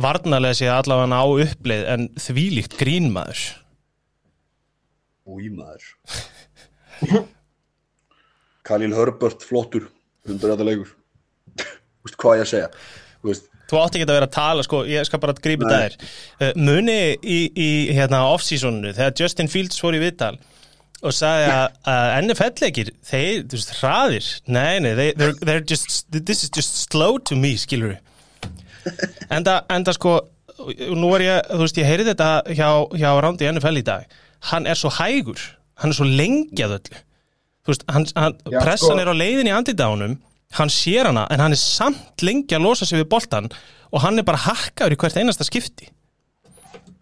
varnarlega séð allavega á uppleið en því líkt grínmaður Új maður. Khalil Herbert flottur 100 leikur Þú veist hvað ég að segja? Þú veist, Þú átti ekki að vera að tala, sko, ég skal bara grípa þetta þér. Uh, muni í, í hérna, off-seasonu, þegar Justin Fields fór í viðtal og sagði að, NFL-leikir, þeir, þú veist, hraðir, nei, nei, they, they're, they're just, this is just slow to me, skilur. Enda, enda, sko, nú er ég, þú veist, ég heyri þetta hjá, hjá Rándi NFL í dag, hann er svo hægur, hann er svo lengi að öllu. Þú veist, hann, hann, pressan sko- er á leiðin í andidánum, hann sér hana, en hann er samt lengi að losa sig við boltan og hann er bara hakkaður í hvert einasta skipti.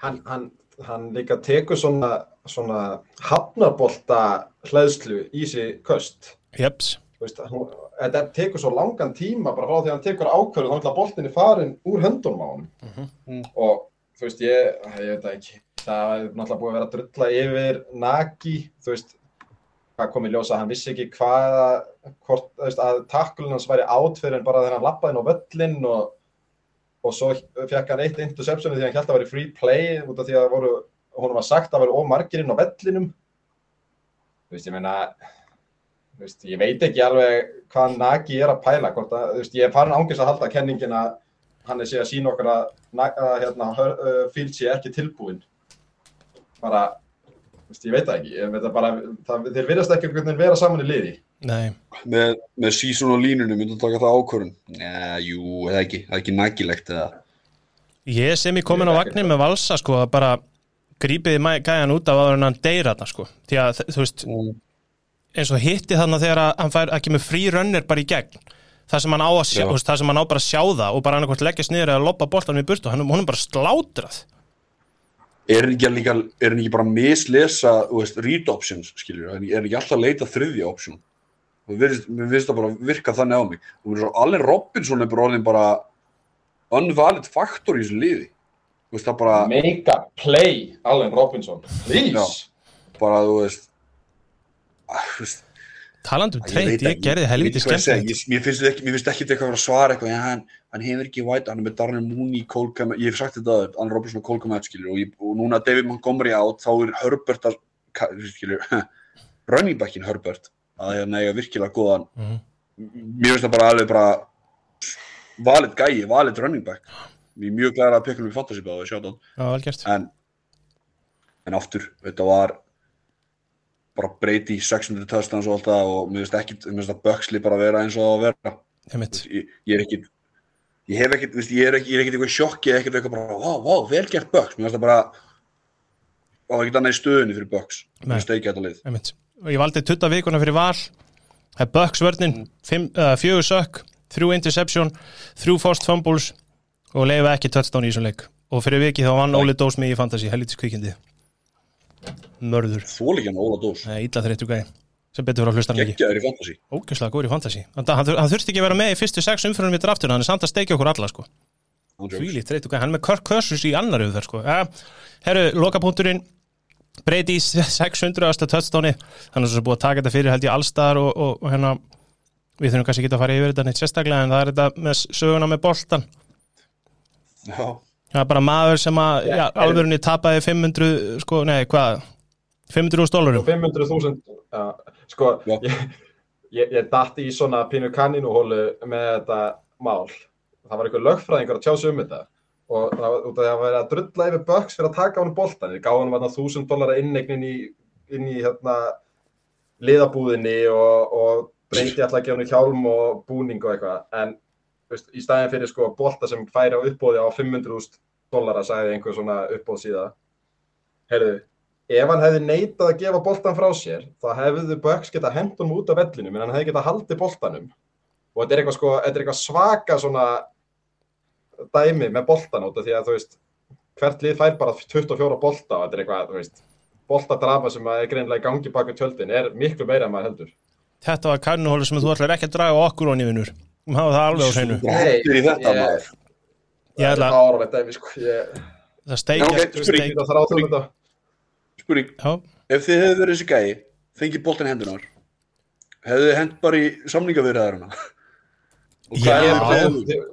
hann, hann, hann líka tekur svona, svona hafnarbolta hlæðslu í sig köst. Jeps. Þú veist, hún, þetta tekur svo langan tíma bara frá því að hann tekur ákvörðu þá er boltin er farin úr höndunum á hann og þú veist ég, ég veit það ekki. Það er náttúrulega búið að vera að drulla yfir Nagi, þú veist hvað kom í ljósa, hann vissi ekki hvaða hvort, veist, að takkulinn hans væri átt fyrir en bara þegar hann lappaði inn á völlin og, og svo fekk hann eitt interception því hann held að það væri free play út af því að voru, hún var sagt að það væri ómargir inn á vellinum. Þú veist, ég meina veist, ég veit ekki alveg hvað Nagi er að pæla hvort að, þú veist, ég er farin ángis að halda kenningin að hann er sé að sína okkur að, að hérna, uh, Fields sé ekki tilbúin bara veist, ég veit það ekki, ég veit það bara það, þeir virðast ekki einhvern veginn vera saman í liði Nei. með, með season og línunum myndum taka það ákvörun Nei, jú, það er ekki, það er ekki nægilegt eða Ég sem ég komin á vagnin með valsa, sko, að bara grípiði gæjan út af áður en hann deyr þarna, sko. Því að, þú veist, eins og hitti þarna þegar að hann fær ekki með frí rönnir bara í gegn. Það sem hann á að sjá, veist, það sem hann á bara að sjá það og bara annarkvort leggja sniður eða loppa boltanum í burtu, hann er bara slátrað. Er ekki, líka, er ekki bara að mislesa veist, read options, skiljur er ekki alltaf að leita þriðja option? Og mér finnst- það bara virka þannig á mig. Og er Allen Robinson er bara orðin bara unvalid faktor í þessu liði. Veist bara, make a play, Allen Robinson please. Já. bara þú veist að, þú veist Talandi um Ég gerði helviti ég- Mér finnst ekki, mér ekki eitthvað að að svara eitthvað, hann, hann hefur ekki white, hann er með Darnell Mooney, Cole ég hef sagt þetta aður, Allen Robinson og Cole Komet, og, og núna David Montgomery átt, þá er Herbert að, skilur, *laughs* running backin Herbert, að hérna eiga virkilega góðan, Mhm. mér finnst það bara alveg bara valid gæi, valid running back. Ég er mjög glæður að pekka um í fantasy báðu það en en aftur, þetta var bara breyti 600 touchdowns og allt það og mér finnst ekki, mér finnst að Buxley bara vera eins og að vera. Ég, ég er ekki ég hef ekkert, veist, ég er ekki, ég er ekkert eitthvað sjokki ekkert eitthvað bara, vá, vá, vel gert Bucks. Mér finnst það bara það var ekkert annað í stöðunni fyrir Nei. mér ekki þetta lið Einmitt. Og ég valdi tutta vikuna fyrir val. Það er Bucks vörnin. Uh, Fjögur sökk, þrjú interception Þrjú forced fumbles Og leifa ekki touchdown í þessum leik. Og fyrir vikið þá vann Óli Dós mig í fantasy Hellitis kvikindi Mörður. Þólikjan Óla Dós, illa þreyttu gæði Sem betur fyrir að hlusta hann ekki. Geggjaður í fantasy. Ógjörslega góður í fantasy. Hann, hann, hann þurfti ekki að vera með í fyrstu sex umfyrir með draftur Hann er samt að steikja okkur alla sko. Fvílít þreyttu gæði Hann er með Kirk Cousins í annar auðvitað sko. Herru, lokapunkturinn. Brady 600. touchdowni Þannig að það er búið að taka þetta fyrir held ég allstar og, og, og hérna Við þurfum kannski ekki að fara yfir þetta neitt sérstaklega en það er þetta með söguna með boltan já, Það er bara maður sem að já, alvörunni tapaði 500 sko, nei, hvað? 500.000 dólarum? 500.000 já, sko, Já. ég, ég, ég datti í svona pínu kanninuhólu með þetta mál. Það var einhver lögfræðingur að tjá sig um þetta og það var út af því að það var að drulla yfir Bucks fyrir að taka hann boltan, við gáðum hann 1000 dólar innegn inn í, inn í hérna, liðabúðinni og, og breyti alltaf að gefa hann hjálm og búning og eitthvað. En veist, í staðin fyrir sko bolta sem færi á uppbóði á 500.000 dólara sagði einhver svona uppbóð síða heyrðu, ef hann hefði neitað að gefa boltan frá sér þá hefðu Bucks geta hendt honum út af vellinu en hann hefði geta haldið boltanum. Og þetta er eitthvað, sko, þetta er eitthvað svaka svona dæmi með boltan út af því að þú veist hvert lið fær bara 24 bolta og þetta er eitthvað, þú veist boltadrama sem er greinlega í gangi baka tjöldin er miklu meira en maður heldur. Þetta var kannuhólu sem þú ætlar ekki að draga okkur og nývinur Um hafa það alveg á hreinu. Hættur í þetta Ég- maður. Ég ætla það er áralegt dæmi sko. Ég, það steikja spurning. að þetta. Ef þið hefðu verið þessi gæi fengið boltan í hendunar hefðu þið hend bara í samningavirðaðurina og Já. hvað þið- þið-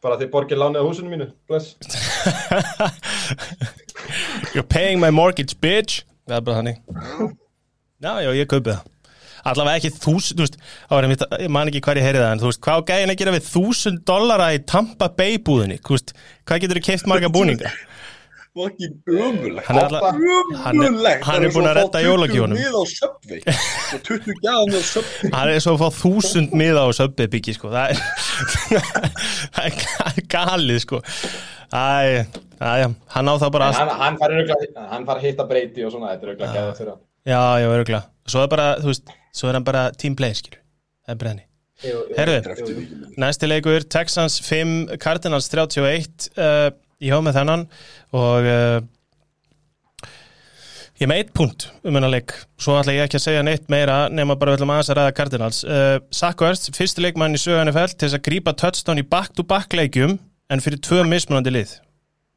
bara þið borgir lánið á húsinu mínu bless. *laughs* You're paying my mortgage, bitch. Það er bara þannig. Já, já, ég kaupi það Allavega ekki þúsund, þú veist, það var einmitt, ég man ekki hvað ég heyrið það, en þú veist, hvað gæðin að gera við þúsund dollara í Tampa Bay búðinni, þú veist, hvað getur þú keift marga búninga? fucking umulegt Hann er alla- hann er- umulegt hann er búinn að redda jólagjöfunum. mið á Subway. Og 20 gæðan á Subway. Hann er svo að fá þúsund miða á söpbi byggi, sko, það er, *laughs* það er ga- galið, sko. Æ, æ, hann á það bara allt, hann, hann fær örugglega- hann fær að hitta breyti og svona þetta er auðvitað gæða fyrir hann já, já, örgulega. Svo er bara, þú veist, svo er hann bara team play, skilur, það er Dreftu vikið Næsti leikur, Texans 5, Cardinals 31 uh, Ég hafa með þennan og uh, ég með eitt punkt um hennar leik. Svo ætla ég ekki að segja neitt meira nema bara við ætlum aðeins að ræða Cardinals. Uh, Sackvers, fyrsti leikmann í sögu NFL til þess að grípa touchdown í back-to-back leikjum en fyrir tvö mismunandi lið.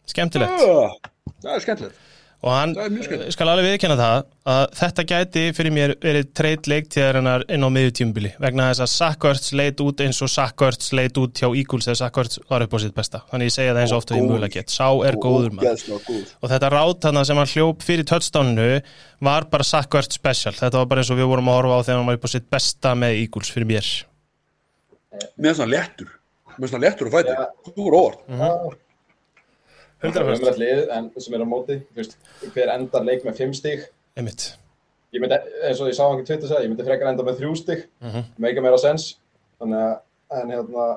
Skemmtilegt. Það er skemmtilegt og hann er skal alveg viðkjanna það að þetta gæti fyrir mér verið treyt leiktíðarinnar inn á miðjutímubili vegna þess að Sackvörts leit út eins og Sackvörts leit út hjá Eagles þegar Sackvörts var upp á sitt besta. Þannig ég segja það eins og ofta ég Góður. mjögulega get. Sá er góður maður. góður. og þetta rát hann sem hann hljóp fyrir touchdowninu var bara Sackvörts special. Þetta var bara eins og við vorum að horfa á þegar hann var upp á sitt besta með Eagles fyrir mér. Mér finnst hann léttur. Mér finnst hann léttur umrætt lið en sem er á móti veist, hver endar leik með fimm stíg einmitt. Ég myndi, eins og ég sá hann Twitter segja, ég myndi frekar enda með þrjú stíg Mhm. meika meira sens þannig að, en hérna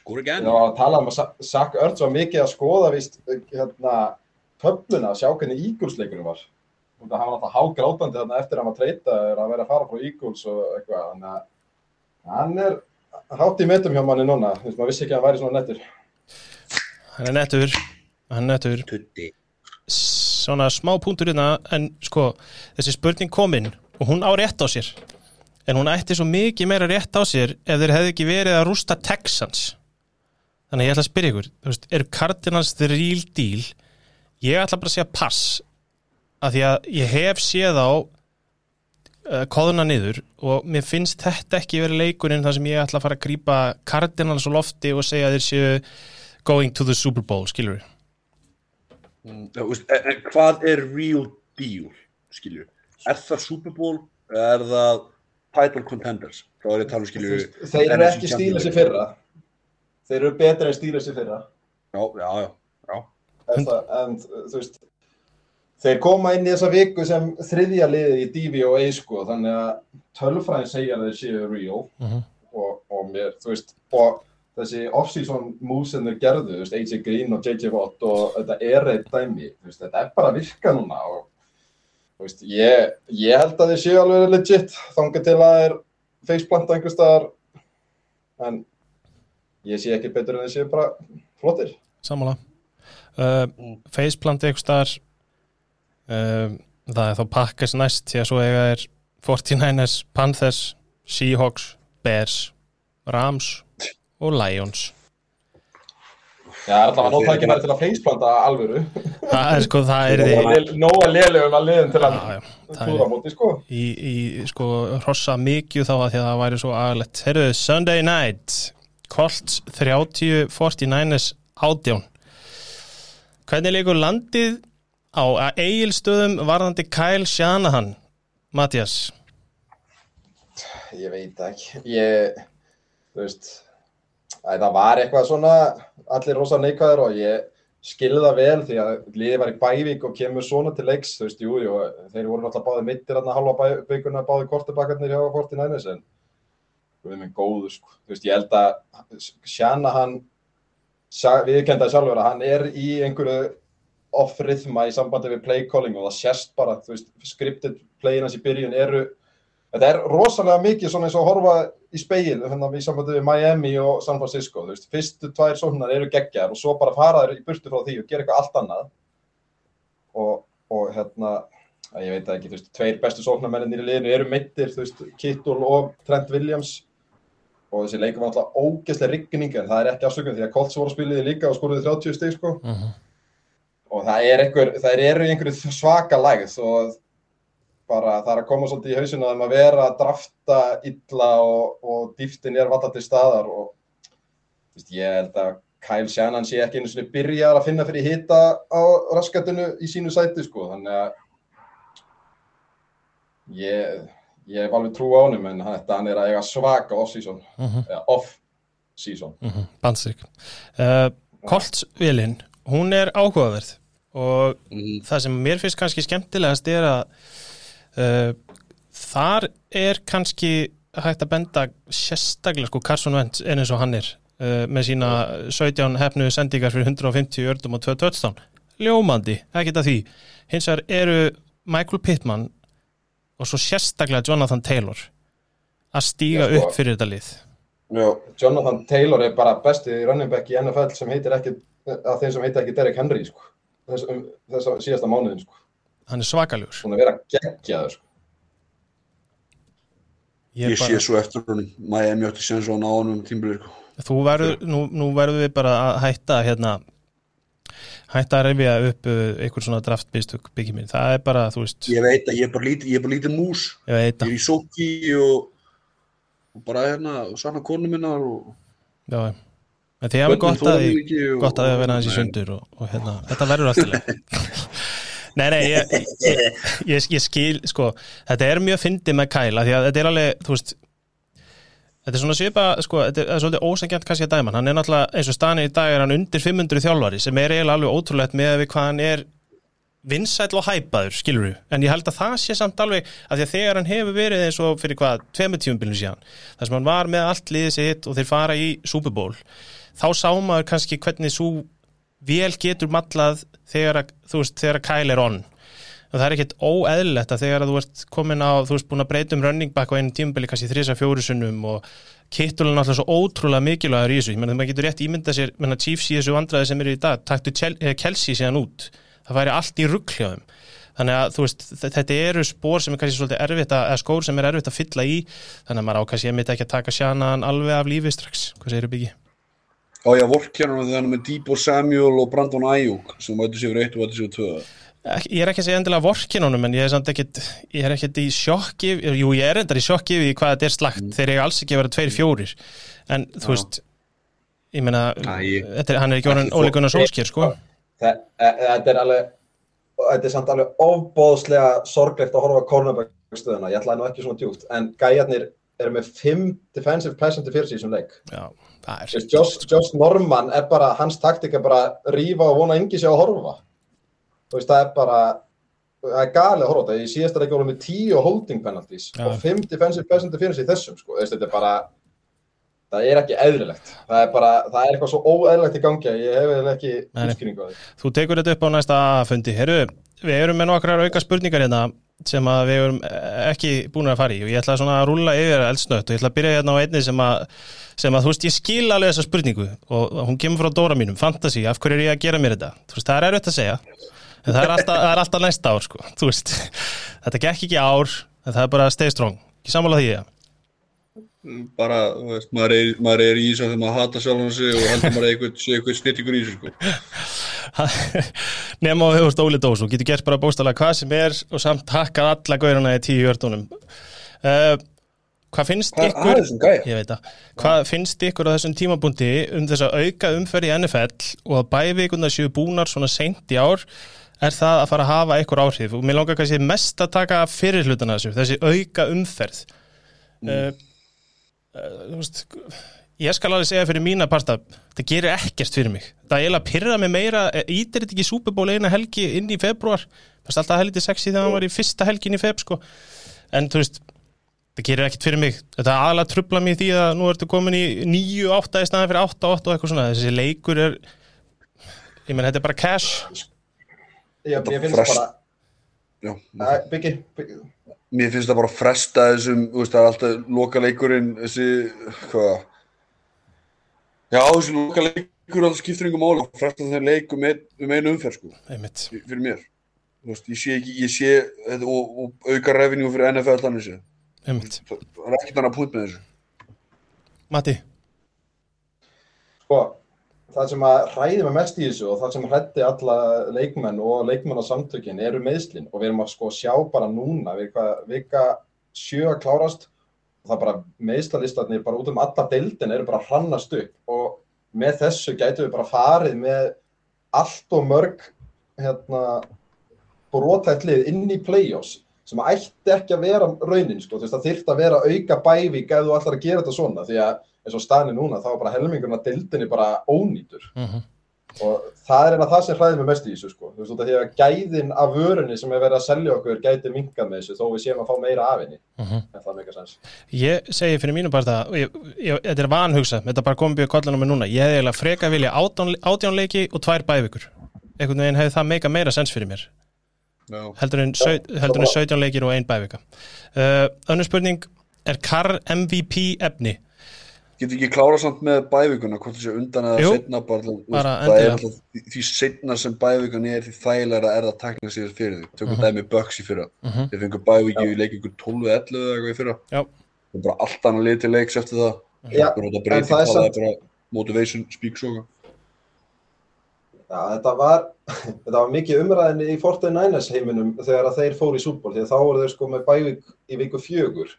Skóri ekki enn var að tala um að Sa- Zach Ertz var mikið að skoða víst, hérna, töfluna, að sjá hvernig Eagles leikunum var. Og það hann var alltaf hágrátandi þarna eftir að hann var treyta að vera að fara frá Eagles og eitthvað þannig að hann er hátt í metum hjá manni núna, þú veist, maður vissi ekki að hann væri svona nettur. Hann er nettur hann nettur Tutti svona smá punktur hérna en sko, þessi spurning komin og hún á rétt á sér. En hún ætti svo mikið meira rétt á sér ef þeir hefði ekki verið að rústa Texans. Þannig að ég ætla að spyrja ykkur veist, eru Cardinals the real deal? Ég ætla bara að segja pass af því að ég hef séð á uh, kóðuna niður og mér finnst þetta ekki verið leikurinn þar sem ég ætla að fara að grípa Cardinals á lofti og segja þeir séu going to the Super Bowl, skilur við En hvað er real deal skilju, er það Super Bowl eða er það title contenders þá er ég að tala um skilju þeir eru ekki stíla sér fyrra þeir eru betri en Steelers í fyrra. Já, já, já, já. En, það, en þú veist, þeir koma inn í þessa viku sem þriðja liðið í DVOA sko, þannig að tölfræðin segja að þeir séu real Mhm. og, og mér, þú veist, og þessi off-season moves sem þeir gerðu, þú veist, AJ Green og JJ Watt og þetta er eitt dæmi, þú veist, þetta er bara að virka núna og þú veist, ég, ég held að þeir séu alveg legit þangað til að þeir faceplanta einhvers staðar en ég sé ekki betur en þeir séu bara flottir. Sammála. Uh, Faceplant eitthvað staðar uh, Það er þá Packers næst því að svo eiga er 49ers, Panthers Seahawks, Bears Rams *laughs* og Lions Já, það alltaf að nóta ekki verið til að faceplanta alvöru. Það er sko, það er því Nóa lélegum að liðin til að er móti, sko. í, í sko hrossa mikið þá að því að það væri svo aðlegt Herruðu, Sunday night Colts 30, 49ers átján Hvernig leikur landið á eigilstöðum varðandi Kyle Shanahan Mattias Ég veit ekki. Ég, þú veist, að það var eitthvað svona, allir rosa neikvæður og ég skilði það vel því að liðið var í bævík og kemur svona til leiks, þú veist, jú, jú, þeir voru náttúrulega báði mittir hérna halva bævíkuna, báði kortebakkarnir hjá Fortinænis, en við erum góður, sko. Þú veist, ég held að sjana hann, viðkendaði sjálfur að hann er í einhverju off-rhythma í sambandi við play calling og það sérst bara, þú veist, scripted playin hans í byrjun eru Þetta er rosalega mikið svona eins og að horfa í speil hérna í sambandi við Miami og San Francisco, veist, fyrstu tvær sóknar eru geggjar og svo bara fara þeir í burtu frá því og gera eitthvað allt annað. Og, og hérna, ég veit ekki, þú veist, tveir bestu sóknarmenninir í liðinu eru meittir, þú veist, Kittul og Trent Williams. Og þessi leikum var alltaf ógeðslega rigning en það er ekki afsökun því að Colts voru því líka og skoruði 30 stig sko. Uh -huh. og það er einhver, það eru einhverju svaka lægð og bara það er að koma svolítið í hausinu að maður vera að drafta illa og, og dýftin er valla til staðar og veist, ég held að Kyle Shannon sé ekki einu svona byrjar að finna fyrir hita á raskatinu í sínu sæti sko þannig að ég, ég hef alveg trú á honum en þetta hann er að eiga svaka off-season -huh. eða off-season uh -huh. Bandstrik uh, Colts-vélinn, hún er áhugaverð og Mhm. það sem mér finnst kannski skemmtilegast er að þar er kannski hægt að benda sérstaklega sko Carson Wentz en eins og hann er uh, með sína 17 hefnu sendingar fyrir 150 ördum og 2 touchdown ljómandi, ekkert að því hins vegar eru Michael Pittman og svo sérstaklega Jonathan Taylor að stíga Já, sko. upp fyrir þetta lið Já, Jonathan Taylor er bara besti running back í NFL sem heitir ekki að þeim sem heitir ekki Derek Henry sko. þess, um, þess að síðasta mánuðin sko. Hann er svakaljúr svona vera geggjaður sko. Ég sé svo eftir honum, Miami átti sér svo að ná honum tímbilið, sko. þú verður, nú, nú verður við bara að hætta hérna hætta að reyfja upp uh, einhver svona draftbistug byggjum minn, það er bara, þú veist Ég veit að ég er bara lítið, ég er bara lítið mús. ég veit Ég að, er í sóki og, og bara hérna, sanna konu minnar og... já, en því hafi börnin gott að og- gott að þið vera aðeins í sundur og, og hérna, þetta verður alltaf leið *laughs* Nei, nei, ég, *laughs* ég, ég, ég skil, sko, þetta er mjög fyndið með kæla því að þetta er alveg, þú veist þetta er svona svipa, sko, þetta er, svolítið ósengjant kannski að dæma, hann. Er náttúrulega eins og stani í dag er hann undir 500 þjálfari sem er eiginlega alveg ótrúlegt með við hvað hann er vinsæll og hæpaður, skilur við en ég held að það sé samt alveg að því að þegar hann hefur verið eins og fyrir hvað tveimur tímumbilinu síðan, þar sem hann var með allt liðið sitt og þeir fara í Super Bowl þá sá maður kannski hvernig svo vel getur mallað þegar að, veist, þegar að Kyle er on. Og það er ekkert óeðlilegt að þegar að þú ert komin á, þú veist, búin að breyta um running back á einu tímubili kannski þrisa fjóru sunnum og Kittul er náttúrulega svo ótrúlega mikilvægur í þessu, ég menn það getur rétt ímynda sér menna Chiefs í þessu vandræði sem eru í dag. Taktu eh, Kelsey síðan út. Það væri allt í ruggljáðum þannig að þú veist, þetta eru spór sem er kannski svolítið erfitt að, skór sem er erfitt að fylla í. Þannig að maður ákast ég mitt ekki að taka sjanan alveg af lífi strax, hvað segir byggi? Og ég vorkjörnum þegar hann er með Debo Samuel og Brandon Ayuk sem væti sér eitt og væti sér tvö. Ek- Ég er ekki að segja endilega vorkin honum en ég er samt ekkit, ég er ekkit í sjokki jú ég er endar í sjokki við hvað þetta er slagt þegar ég alls ekki að vera tveir fjórir en þú Já. veist ég meina, er, hann er ekki orðin ólíkunar sólsker sko Þa- e- Þetta er alveg þetta er samt alveg ofbóðslega sorglegt að horfa á cornerback stöðuna, ég ætlaði nú ekki svona djúpt en gæjarnir eru með 5 defensive pass interference í þessum leik. Já, það er Josh, Josh Norman er bara, hans taktik er bara rífa og vona engi sé að horfa. Þú veist, það er bara, það er galið að horfa þetta. Í síðasta leik vorum við 10 holding penalties Já. og 5 defensive pass interference í þessum, sko. Þetta er bara, það er ekki eðlilegt. Það er bara, það er eitthvað svo óeðlilegt í gangi að ég hef eiginlega ekki útskýringu á því. Þú tekur þetta upp á næsta fundi. Herru, við erum með nokkrar auka spurningar hérna sem að við erum ekki búin að fara í og ég ætla svona að rúlla yfir eldsnött og ég ætla að byrja hérna á einni sem að, sem að þú veist, ég skil alveg þessa spurningu og hún kemur frá Dóra mínum, fantasy, af hverju er ég að gera mér þetta? Þú veist, það er erfitt að segja en það er alltaf, það er alltaf næsta ár, sko, þú veist þetta gekk ekki ár, en það er bara stay strong, ekki sammála því, ja. Bara, þú veist, maður er, maður er í þessu þegar maður hata sjálfan sig og heldur maður eitthvað, snittingur í þessu sko. *laughs* nema á hefur stóli dós og getur gert bara bóstalega hvað sem er og samt takkað alla gaurana í tíu hjörtunum uh, hvað finnst Hvað er ykkur að veit það, hvað finnst ykkur á þessum tímabundi um þess að auka umferð í NFL og að bævíkundar séu búnar svona seint í ár? Er það að fara að hafa ykkur áhrif? Og mér langar kannski mest að taka fyrir hlutana þessu, þessi auka umferð. Uh, uh, þú veist ég skal alveg segja fyrir mína parta það gerir ekkert fyrir mig. Það er eiginlega að pyrra mig meira ítir þetta ekki Super Bowl eina helgi inn í februar það er alltaf heldur sexy þegar hann var í fyrsta helgin í feb sko. en þú veist það gerir ekkert fyrir mig. Þetta er aðalega trubla mig í því að nú ertu komin í 9-8 í staðan fyrir 8-8 og eitthvað svona. Þessi leikur er ég menn þetta er bara cash. Ég, Þetta ég finnst bara, Já, Æ, Biggi, Biggi, mér finnst það bara að fresta þessum, þú veist, það er alltaf loka leikurinn, þessi, hvað, já, þessi loka leikur alltaf skiptir máli, að fresta þeim leik um, ein, um einu umferð, sko, einmitt fyrir mér. Þú veist, ég sé ekki, ég sé, þetta- og, og auka revenue fyrir NFL þannig sé. Það er ekkert annað punkt með þessu. Matti, sko, það sem að hræði mig mest í þessu og það sem hrætti alla leikmenn og leikmannasamtökin eru meðslin og við erum að sko sjá bara núna vika sjö að klárast og það bara meðslalistarnir bara út um alla deildin eru bara hrannast upp. Og með þessu gætu við bara farið með allt og mörg hérna brotætt lið inn í play-offs sem ætti ekki að vera raunin sko, þú veist það þyrfti að vera auka bævík ef þú ætlar að gera þetta svona því að eins og staðni núna þá er bara helmingurinn að dildinni bara ónýtur Mhm. og það er eina það sem hræðir mig mest í þessu sko. þú veist því að gæðin af vörunni sem er verið að selja okkur gæti minkað með þessu þó við séum að fá meira af henni Mhm. ef það meika sens Ég segi fyrir mínu ég, ég, þetta er vanhugsa, þetta er bara komið byrja kollanum með núna, ég hefði eiginlega freka vilja átján, átjánleiki og tvær bævikur. Einhvern veginn hefði það meika meira sens fyrir mér, Já. heldur en, en 17 leikir og ein bævika. Uh, önnur spurning, er Carr MVP efni? Getur ekki klára samt með bævíkuna, hvort það sé undan eða setna bara, þú bara það er alltaf, því- því setna sem bævíkan er því þægilega er það að takna sér fyrir því. Tökum Mhm. dæmi Bucks í fyrra. Mhm. Þeir fengur bævíki í leik ykkur 12-11 eða eitthvað í fyrra. Já. Það er bara allt annað lið til leiks eftir það. Já, Bara þetta en það er það samt- er bara motivation speak soga. Já, þetta var, *laughs* þetta var mikið umræðinni í 49ers heiminum þegar að þeir fóru í sútból því að þá voru þeir sko með bævík í viku fjögur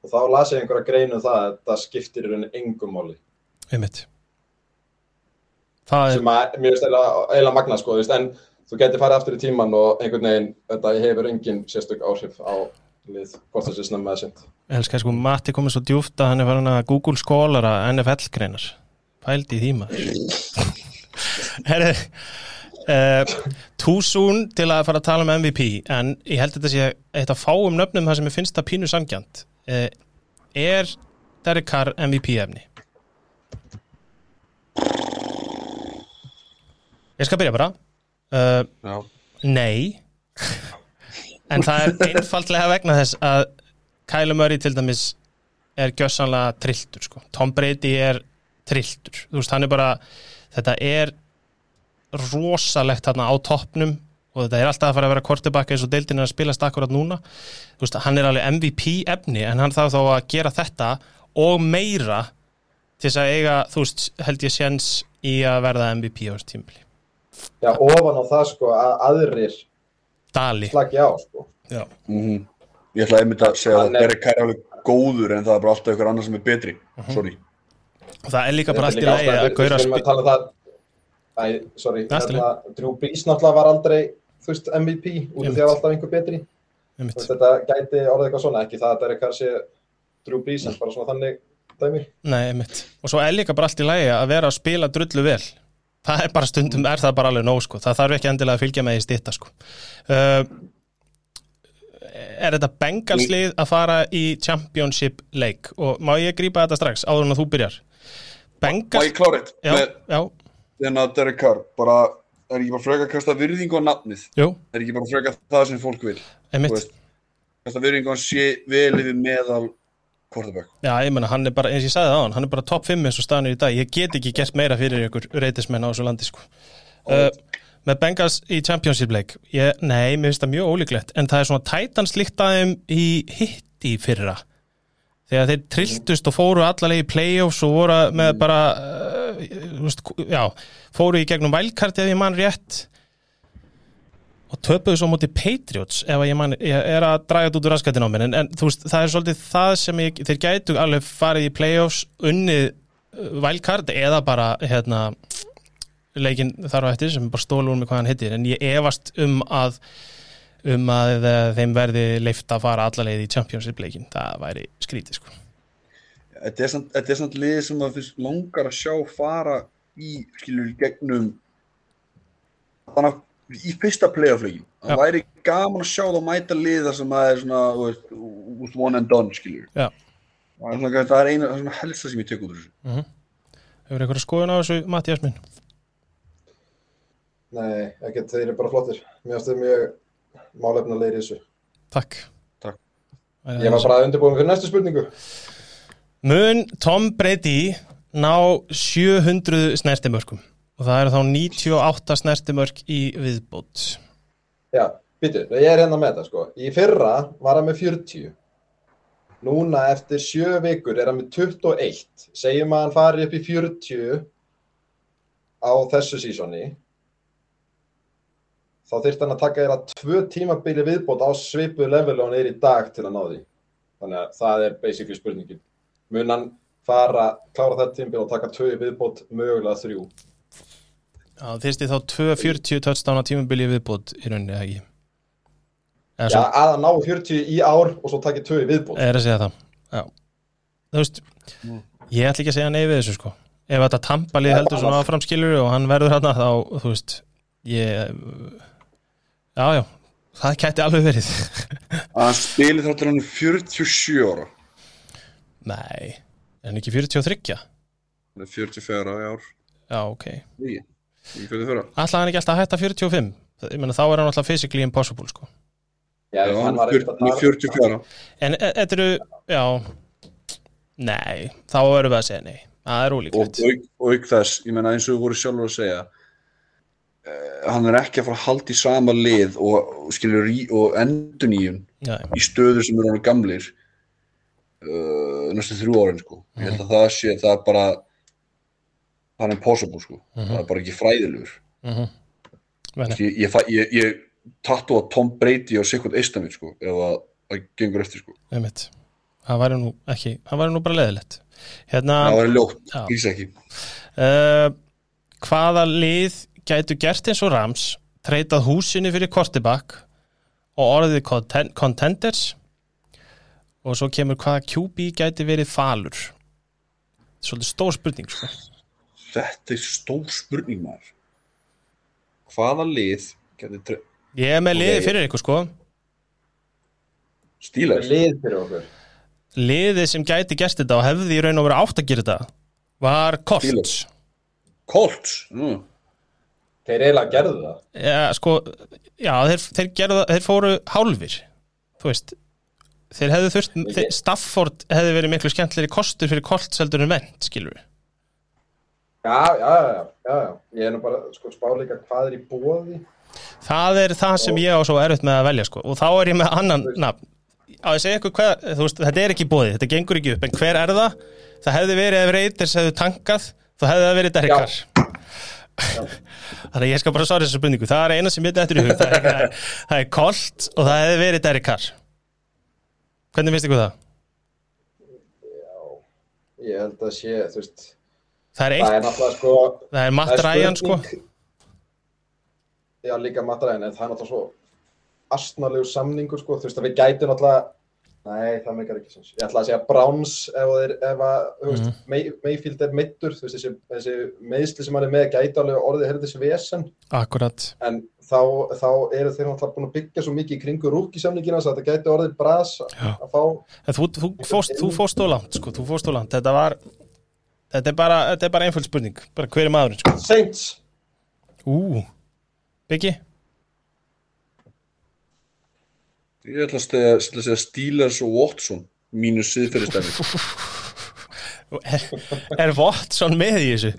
og þá las ég einhverja greinu um það að þetta skiptir í rauninni engum máli Einmitt. Það sem að mér finnst eiginlega magnað sko, veist, en þú getur farið aftur í tíman og einhvern veginn, þetta hefur engin sérstök áhrif á lið, hvort það sé snemma eða sent. elskar sko, Matti komið svo djúft að hann er farin að Google skólara NFL greinar. Pældi í maður. *laughs* Herri, uh, too soon til að fara að tala um MVP, en ég held að þetta sé að fáum nöfnum það sem ég finnst það pínu sangjant. Uh, er Derek Carr MVP efni? Ég skal byrja bara. Uh. Nei *laughs* En það er einfaldlega vegna þess að Kyle Murray til dæmis er gjössanlega trilltur sko. Tom Brady er trilltur þú veist, hann er bara þetta er rosalegt þarna á toppnum og þetta er alltaf að fara að vera kortibakka eins og deildin er að spilast akkurat núna veist, hann er alveg MVP efni en hann þarf þá að gera þetta og meira til þess að eiga, þú veist, held ég séns í að verða MVP á þessu tímabili Já, ofan á það sko að aðrir Dali slagi á sko. Já. Mm Ég ætla einmitt að segja að er- Derek Carr er alveg góður en það er bara alltaf ykkur annar sem er betri. Mhm. Sorry. og það er líka bara allt í líka að að tala um sorry, hérna, Drew Brees náttúrulega var aldrei þú veist, MVP, út af því að það var alltaf einhver betri veist, þetta gæti orðið eitthvað svona, ekki það að Derek Carr sé Drew Brees en bara svona þannig dæmi. Nei, einmitt. Og svo er líka bara allt í lagi að vera að spila drullu vel. Það er bara stundum, er það bara alveg nóg, sko. Það þarf ekki endilega að fylgja með í stitta, sko. Uh, er þetta Bengalslið að fara í championship leik? Og má ég grípa þetta strax, áður en að þú byrjar? Má Bengals... ég klára eitt? Já, já, þennan að Derek Carr, bara, er ekki bara frekar að kasta virðingu á nafnið? jú, Er ekki bara frekar það sem fólk vil? Veist, Kasta virðingu á sé vel yfir meðal quarterback. Já, ég menna, hann er bara, eins og ég sagði það á hann, hann er bara topp 5 eins og staðan er í dag. Ég get ekki gert meira fyrir ykkur reytismenn á þessu landi, sko. Uh, með Bengals í Championship leik, ég, nei, mér finnst það mjög ólíklegt, en það er svona tætans líkt að þeim í hitti fyrra. Þegar þeir trilltust og fóru allarlega í playoffs og voru með bara, uh, veist, já, fóru í gegnum wildcard ef ég mann rétt. Og töpuðu svo móti Patriots ef ég, man, ég er að draga þetta út úr raskatin á mér. En, en veist, það er svolítið það sem ég, þeir gætu alveg farið í playoffs unnið uh, wildcard eða bara hérna leikin þar á eftir sem bara stólu úr mig hvað hann heitir. En ég efast um að um að uh, þeim verði leift að fara allalegið í championship leikin það væri skrítið sko Þetta er samt, þetta er samt lið sem að finnst langar að sjá fara í, skilur, gegnum þannig að í fyrsta playoff-leikin. Það væri gaman að sjá þá mæta liða sem að er svona, þú veist, út one and done, skilur. Já. Það er, svona, það er eina, það er svona helsta sem ég tek út úr þessu. Hefur einhverja skoðun á þessu Mattias minn? Nei, ekkert, þeir eru bara flottir. Mér finnst þið mjög málefnilegir í þessu. Takk Takk. Ég það var bara undirbúin fyrir næstu spurningu. Mun Tom Brady ná 700 snertimörkum og það eru þá 98 snertimörk í viðbót Já, býtu, ég er hérna með þetta sko. Í fyrra var hann með 40. Núna eftir sjö vikur er hann með 21. Segjum að hann fari upp í 40 á þessu sísoni. Þá þyrfti hann að taka þér að tvö tímabili viðbót á svipuð level og hann er í dag til að ná því. Þannig að það er basically spurningin. Mun hann fara, klára þetta tímabil og taka tvö viðbót, mögulega þrjú. Já, þyrsti þá 240 touchdown á tímabili viðbót í rauninni eða ekki Eða Já, að hann ná 40 í ár og svo taki tvö viðbót. er að segja það Já Þú veist, ég ætla ekki að segja nei við þessu sko Ef þetta tampalið heldur svona áfram skilur og hann verður hérna þá, þú veist ég Já, já, það kætti alveg verið *laughs* Að hann spilir þáttur hann er 47 ára. Nei, er hann ekki 43? Hann er 44 ára í ár. Já, ok Í, í 44. Ætlaði hann ekki alltaf að hætta 45? Ég meina þá er hann alltaf physically impossible sko Já, Já, hann er ekkert að fjör- hann er tala- 44 ára. En e- þetta eru, já Nei, þá erum við að segja nei Það er og, ólíklegt og, auk- þess, ég meina eins og við vorum sjálfur að segja hann er ekki að fara að halda í sama lið og, og skilur í og endur nýjun Nei, í stöður sem eru gamlir uh, næstu þrjú árin sko. ég held að það sé, það er bara það er impossible sko. það er bara ekki fræðilegur mhm Nei, ég, ég, ég, ég tattu að Tom Brady á Sikot Eistamit sko, ef að það gengur eftir sko. Það væri nú ekki, það væri nú bara leðilegt Hérna, það var ljótt, Já. gís ekki uh, hvaða lið gætu gert eins og Rams treytað húsinu fyrir Kortibak og orðið conten- contenders og svo kemur hvaða QB gæti verið falur svolítið stór spurning sko. þetta er stór spurning maður hvaða lið tre- ég er með liði Ok. fyrir ykkur sko Steelers lið fyrir okkur. liðið sem gæti gert þetta og hefði í raun og verið átt að gera þetta var Colts. Colts mm. Þeir eiginlega gerðu það. ja, sko, já, þeir, þeir, gerðu, þeir fóru hálfir þú veist þeir hefðu þurft, þeir, Stafford hefði verið miklu skemmtilegri kostur fyrir Colts heldur en vend, skilur við Já, já, já, já, já, já. Ég er nú bara, sko, spá líka hvað er í bóði. það er það sem ég á svo erfitt með að velja sko. og þá er ég með annan nafn á ég segja ykkur hvað, þú veist, þetta er ekki bóði þetta gengur ekki upp, en hver er það það hefði verið ef Reiters hefðu tankað þá hefði það verið Derek Já. Þannig að ég skal bara svara þessu spurningu. Það er eina sem ég þetta í hug. Það er, *laughs* það er, það er Colt og það hefði verið Derek Carr. Hvernig finnst ykkur það? Ég held að sé, veist, það er það er eitt, sko, er Matt Ryan sko. Já, líka Matt Ryan, en það er náttúrulega svo astnalegu samningur, sko, þú veist, að við gætum náttúrulega Nei, það meikar ekki sens. Ég ætla að segja Browns ef, þeir, ef að, þú veist, May, Mayfield er meittur, þú veist, þessi, þessi meðsli sem hann er með gæti alveg orðið herðis vesen, Akkurat. En þá, þá eru þeir náttúrulega búin að byggja svo mikið í kringu rúkisamningina svo að þetta gæti orðið bras að fá, En þú, þú, fóst, þú fóst á langt sko, þú fóst á langt. Þetta var Þetta er bara, bara einföld spurning. Bara hver er maðurinn sko. Saints, Ú, Biggi Ég ætla að segja, ætla að segja Steelers og Watson mínus siðferðistæmi. er, er Watson með í þessu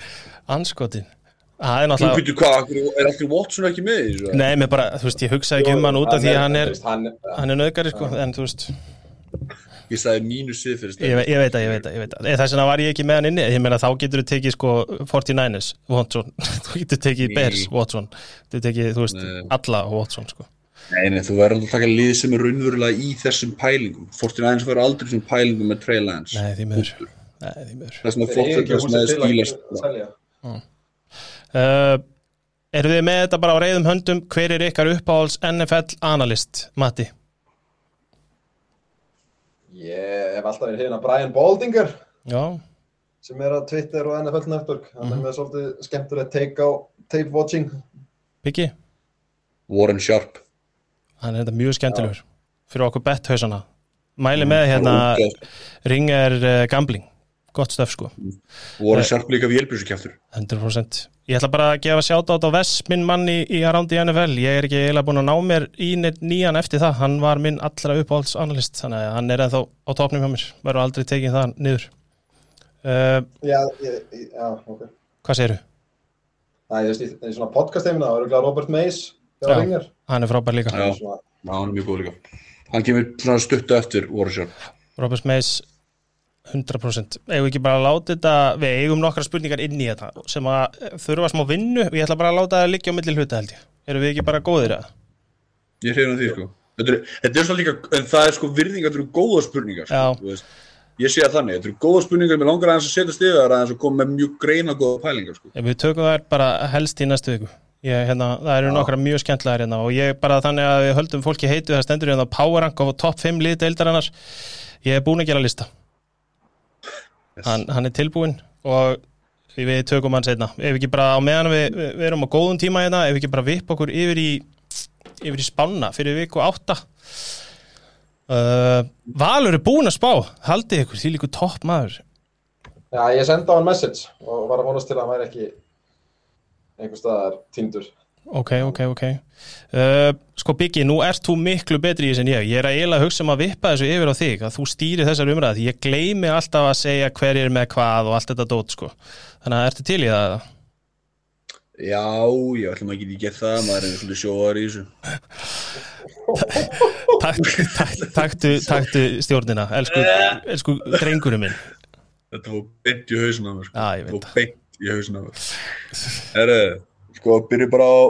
Anskotin Það er Þú náttúrulega veitur hvað, er allir Watson ekki með í þessu? Nei, mér bara, þú veist, ég hugsaði ekki um hann út af því að hann er þú hann, Hann er nöðgari sko, en þú veist Ég sagði siðferðistæmi. ve- ég veit að, ég veit að, ég veit að Þess vegna var ég ekki með hann inni Ég meina þá getur þú tekið sko 49ers Watson, *laughs* þú getur tekið. Bears Watson Þú getur tekið, þú veist, Nei. alla Watson sko Nei, nei, þú verður alltaf að taka lið sem er raunverulega í þessum pælingum. Fortin aðeins verður aldrei þessum pælingum með Trey Lance. Nei, því miður Nei, því miður Það sem er þeir eru ekki Fortin með húsið til Steelers. að selja. uh, Eru þið með þetta bara á reyðum höndum Hver er ykkar uppáhalds NFL analyst, Matti? Ég hef alltaf verið hérna Brian Baldinger Já, sem er á Twitter og NFL Network. Hann er með svolítið skemmtilegt take á tape watching. Biggi Warren Sharp. Hann er þetta mjög skemmtilegur Fyrir okkur betthausana Mæli með hérna Ringer uh, Gambling Gott stöf sko Warren Sharp líka vélbjörnsukjæftur. 100% Ég ætla bara að gefa sjátt á Vess, minn mann í, Around í NFL. Ég er ekki eiginlega búin að ná mér í nýjan eftir það. Hann var minn allra uppáhalds analyst, þannig að hann er ennþá á topnum hjá mér. Verður aldrei tekið það niður. Uh, Já, já, ok. hvað ég veist, í, í svona podcast-heimina, það eru Robert Mays, Já. Hann er frábær líka. Já. Hann er mjög góð líka. Hann kemur stuttu eftir Sharp. Robert Mays 100% eigum við ekki bara að láta þetta við eigum nokkra spurningar inn í þetta sem að þurfa smá vinnu og ég ætla bara að láta það liggja á milli hluta held ég erum við ekki bara góðir að Ég hrifna því, sko. Þetta er, þetta er svona líka, en það er sko virðing, þetta eru góða spurningar, sko. Ég sé að þannig, þetta eru góða spurningar, mér langar aðeins að setja stigar aðeins og koma með mjög greina góða pælingar, sko. Við tökum þær bara helst í næstu viku ég, hérna, það eru nokkra mjög skemmtlegar hérna, og ég bara þannig að við höldum fólki heitu það stendur hérna power rank og top 5 lið deildarinnar ég er búin að gera lista. Yes. hann, hann er tilbúinn og við tökum hann setna ef ekki bara á meðan við, við, erum á góðum tíma hérna ef ekki bara vipp okkur yfir í yfir í spána fyrir viku átta. Uh, Valur er búin að spá. Haldið ykkur, því líku topp maður. Já, ég sendi á hann message og var að vonast til að hann væri ekki einhver staðar týndur. Ok, ok, ok uh, Sko Biggi, nú ert þú miklu betri í þessu en ég Ég er að eiginlega að hugsa um að vippa þessu yfir á þig að þú stýri þessar umræði því ég gleymi alltaf að segja hver er með hvað og allt þetta dót sko Þannig að ertu til í það eða? Já, ég ætlum að geta ekki það, maður er svolítið sjóðar í þessu. *laughs* Takk, takk, taktu, taktu stjórnina elsku, elsku drengurinn minn Þetta var beint í hausinn á mér, sko. Já, ég veit Þetta var beint í hausinn á mér. Herru, sko, byrju bara á,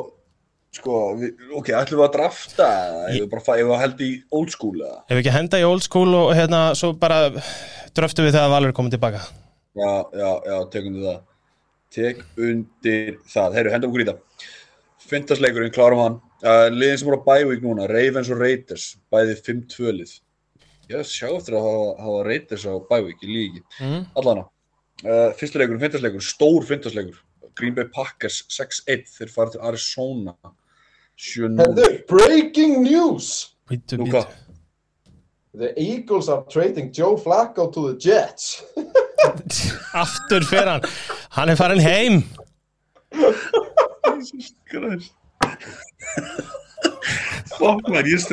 sko, við, ok, ætlum við að drafta, eða ef við bara fa- ef við held í old school, eða? Ef við ekki henda í old school og hérna svo bara dröftu við þegar Valur komin tilbaka Já, já, já, tekum við það. Tek undir það. Herru, hendum okkur í það. Fintasleikurinn, klárum hann. Uh, liðin sem voru á bævík núna, Ravens og Raiders, bæði 5-2 lið. Ég sjá eftir að hafa, Raiders á bævík, ég líki mm. Allana. Uh, fyrsta leikurinn, fintasleikur, stór fintasleikur. Green Bay Packers 6-1, þeir fara til Arizona 7-0. Herðu, breaking news! Bítu hvað? The Eagles are trading Joe Flacco to the Jets. *laughs* Aftur fyrir hann Hann er farin heim Jesus Christ Fuck man, ég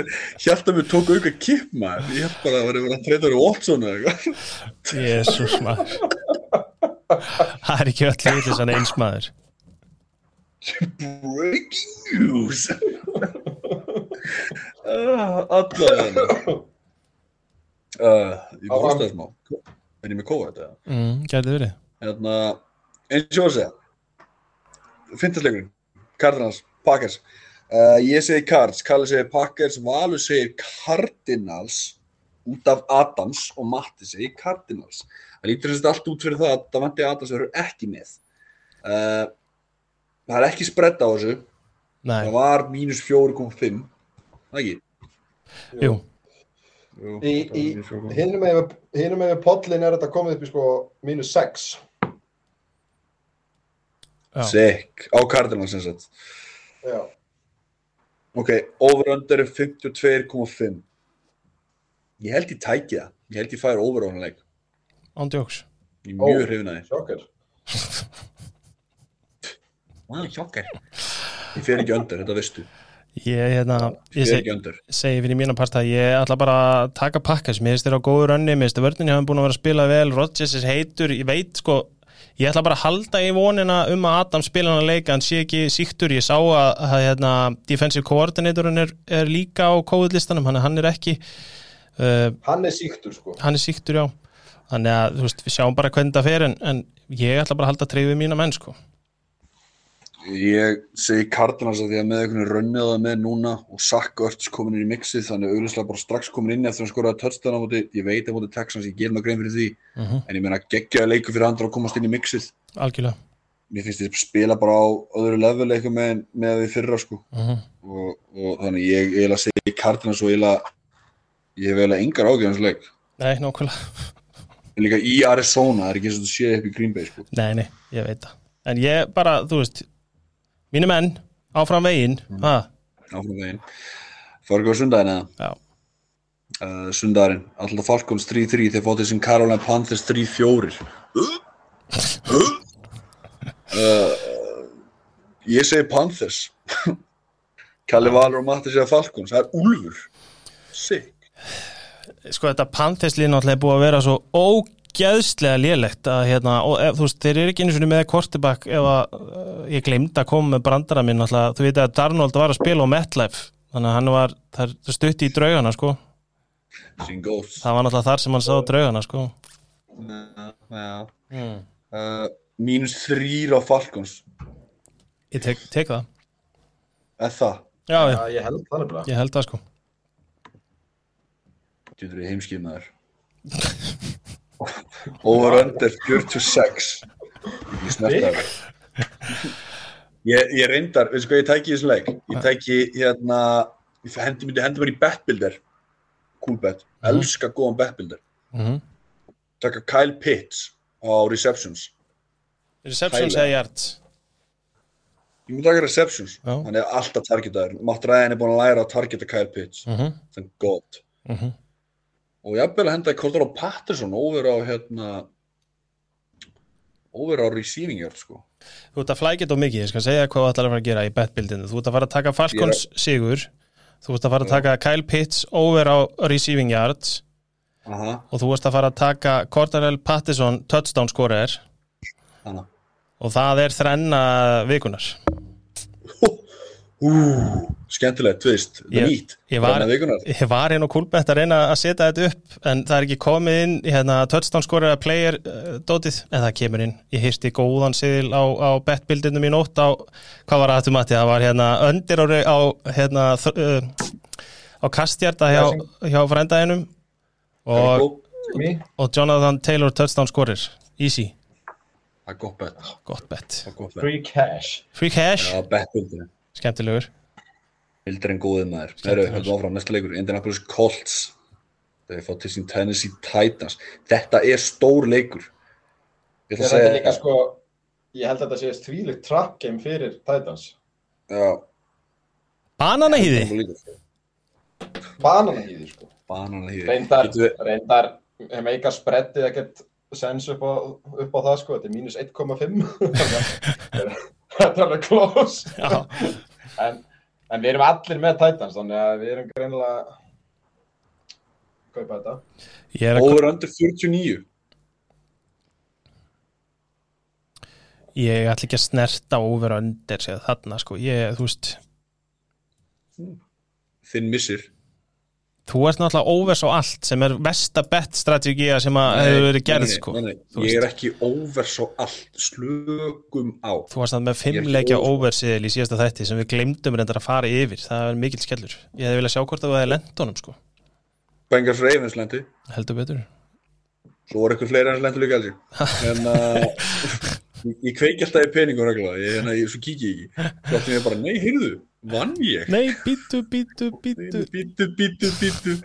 held að við tók auka kipp maður Ég held bara að það var að treyta verið Watson eða eitthvað Jésús maður Það er ekki öll litlis hann eins maður. Breaking news Allavega uh, Ég var hóstaði smá. Er ég með kóða þetta? mm, Gæti verið. Hérna, eins og að segja Fintasleikurinn Cardinals, Packers. Uh, Ég segi Cards, Kalli segir Packers Valur segir Cardinals út af Adams og Matti segir Cardinals það lítur þess að allt út fyrir það að Davante Adams verður ekki með uh, það er ekki spredd á þessu Nei, það var mínus 4,5 það ekki jú Jú, Í, þetta í hinum með, pollin er þetta komið upp í sko mínus 6. Já. Sick, á Cardinals sem sagt. Já. Ok, over-under er 52,5. Ég held ég tæki það. Ég held ég færi over á hann leik. Ándjóks Ég er mjög að því. Sjokker. Wow, sjokkar. Ég fer ekki under, þetta veistu. Ég, hérna, Ég seg, segi fyrir mína parta ég ætla bara að taka pakkas mér finnst þér á góðu rönni, mér finnst þér vörninni hafa búin að vera að spila vel, Rodgers er heitur ég veit sko, ég ætla bara að halda í vonina um að Adam spila hann að leika hann sé ekki síktur, ég sá að, að hérna, defensive coordinatorinn er, er líka á hann, hann er ekki uh, Hann er síktur sko. hann er síktur já þannig að veist, við sjáum bara hvernig það fer en, en ég ætla bara að halda treyfið mína menn sko. Ég segi Cardinals að því að með einhvern rönnið það með núna og Sack Örts komin inn í mixið þannig auðvitað bara strax komin inn eftir að skoraði touchdown á móti, ég veit að móti Texans, ég ger maður grein fyrir því Mhm. en ég meina geggjaði leikur fyrir andra að komast inn í mixið. Algjörlega. Mér finnst ég spila bara á öðru level eitthvað með, með því fyrra sko. Uh og, og þannig ég eiginlega segi Cardinals og eiginlega ég hef eiginlega engar ágjörðans leik. Nei, nákvæmlega en líka í Arizona, það er ekki eins og þú séð upp í Green Bay sko. Nei, nei, ég veit það. En ég bara, þú veist Mínu menn, áfram veginn mm. áfram veginn. Á sundaginn eða? Já, uh, sundaginn, alltaf Falcons 3-3 þeir fótið sem Carolina Panthers 3-4 uh, ég segi Panthers. *laughs* Kalli Valur og Matti segja Falcons það er Úlfur. Sick sko þetta Panthers-lið náttúrulega er búið að vera svo ógeðslega lélegt að hérna, og ef, þú veist, þeir eru ekki einu svona með kortibak ef að uh, ég glemd að koma með brandara minn náttúrulega, þú veit að Darnold var að spila á MetLife, þannig að hann var það er stutti í draugana, sko. Sing Ghosts það var náttúrulega þar sem hann sá draugana, sko. Mm. uh, mínus þrýr á Falcons. Ég tek, tek það. Eða það, Já, já, Já, ég held það ég held það, sko getur við heimskið maður over under 46 ég snerta það ég, ég reyndar, veistu hvað ég tæki í þessu leik. Ég tæki hérna ég hendi, mér í betbuilder cool bet, elska góðan betbuilder mm taka Kyle Pitts á receptions. Reception Hægilega. segja hjarts ég myndi taka receptions, hann er alltaf targetaður. Matt Ryan er búin að læra að targeta Kyle Pitts. Mm -hmm. god. Mm -hmm. Og jafnvel að henda Cordero Patterson over á hérna over á receiving yard sko Þú ert að flækja þetta mikið, ég skal segja hvað þú ætlar að fara að gera í betbildinu. Þú ert að fara að taka Falcons sigur, þú ert að fara að taka Kyle Pitts over á receiving yards Aha, og þú ert að fara að taka Cordarell Pattison touchdown scorer hana og það er þrenna vikunar. Ú, skemmtilegt, þú veist, það er nýtt ég var- hérna á Coolbet að reyna að setja þetta upp en það er ekki komið inn í hérna, touchdown scorer að player uh, dótið en það kemur inn. Ég hýrsti góðan siðil á, á betbildinu mín ótt á, hvað var það Matti? Það var hérna öndir á, á hérna uh, á kastjarta hjá, hjá frændaðinum. Og, og Jonathan Taylor touchdown scorer. Easy, Það er gott bet, gott bet. það er gott bet. Free cash. Free cash, Já, betbildinu, skemmtilegur. hildur en góðið maður Heru, höldum áfram, næsta leikur, Indianapolis Colts. Þegar fá til sín Tennessee Titans. Þetta er stór leikur. Ég segja líka sko, ég held að þetta sé þvílíkt trap game fyrir Titans. Já, Bananahýði, Bananahýði sko. banana hýði Reyndar, reyndar, hef meika spreddið ekkert sens upp á, upp á það sko, þetta er mínus 1,5. *laughs* Þannig að *laughs* þetta er alveg close. En, en við erum allir með Titans, þannig að við erum greinilega kaupa þetta. ég er að Over under 49 Ég ætla ekki að snerta over under séð þarna sko, ég, þú veist. Þinn missir þú ert náttúrulega overs á allt sem er versta bet strategía sem að hefur verið gerð sko. nei, nei, Ég er ekki over svo allt Slökum á. Þú varst það með Ég fimm ekki leikja over, sko. oversiðil í síðasta þætti sem við glemdum reyndar að fara yfir. Það er mikill skellur, ég hefði viljað sjá hvort það hefði lent honum sko, Bengals Ravens lendi. Heldur betur. Svo voru eitthvað fleiri hans lendur líka alveg En uh, *laughs* Ég, ég kveiki alltaf í peningum regla, ég, hérna, ég, svo kík ég ekki. Svo áttum ég bara, nei, heyrðu, vann ég? Nei, bítu, bítu, bítu Bítu, bítu, bítu.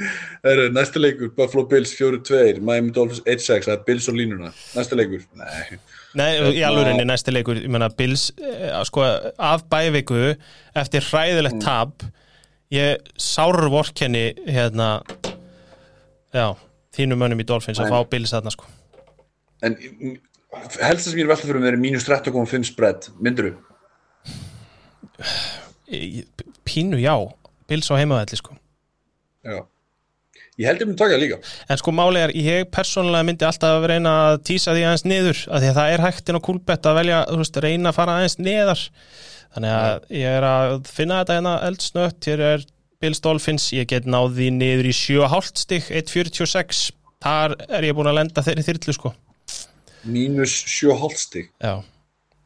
Það er næsta leikur, Buffalo Bills 4-2, Miami Dolphins 1-6, það er Bills og línuna. Næsta leikur, nei. Nei, í alvörinni næsti leikur ég meina, Bills, eh, sko, af bæviku eftir hræðilegt tap ég sárvorkenni hérna já, þínu mönnum í Dolphins að fá Bills þarna sko En mm, helst það sem ég er velta fyrir mér er mínus 13,5 spread, myndur þú? Pínu, já, Bills á heimavelli sko. Já. Ég held ég myndi taka það líka. En sko máli er, ég persónulega myndi alltaf að reyna að tísa því aðeins niður að því að það er hægt inn á kúlbett að velja, þú veist, reyna að fara aðeins neðar. Þannig að ég er að finna þetta hérna eldsnött, hér er Bills Dolphins, ég get náð því niður í 7,5 stig, 1.46 þar er ég búin að lenda þeirri þyrlu sko. Mínus 7,5 stig. Já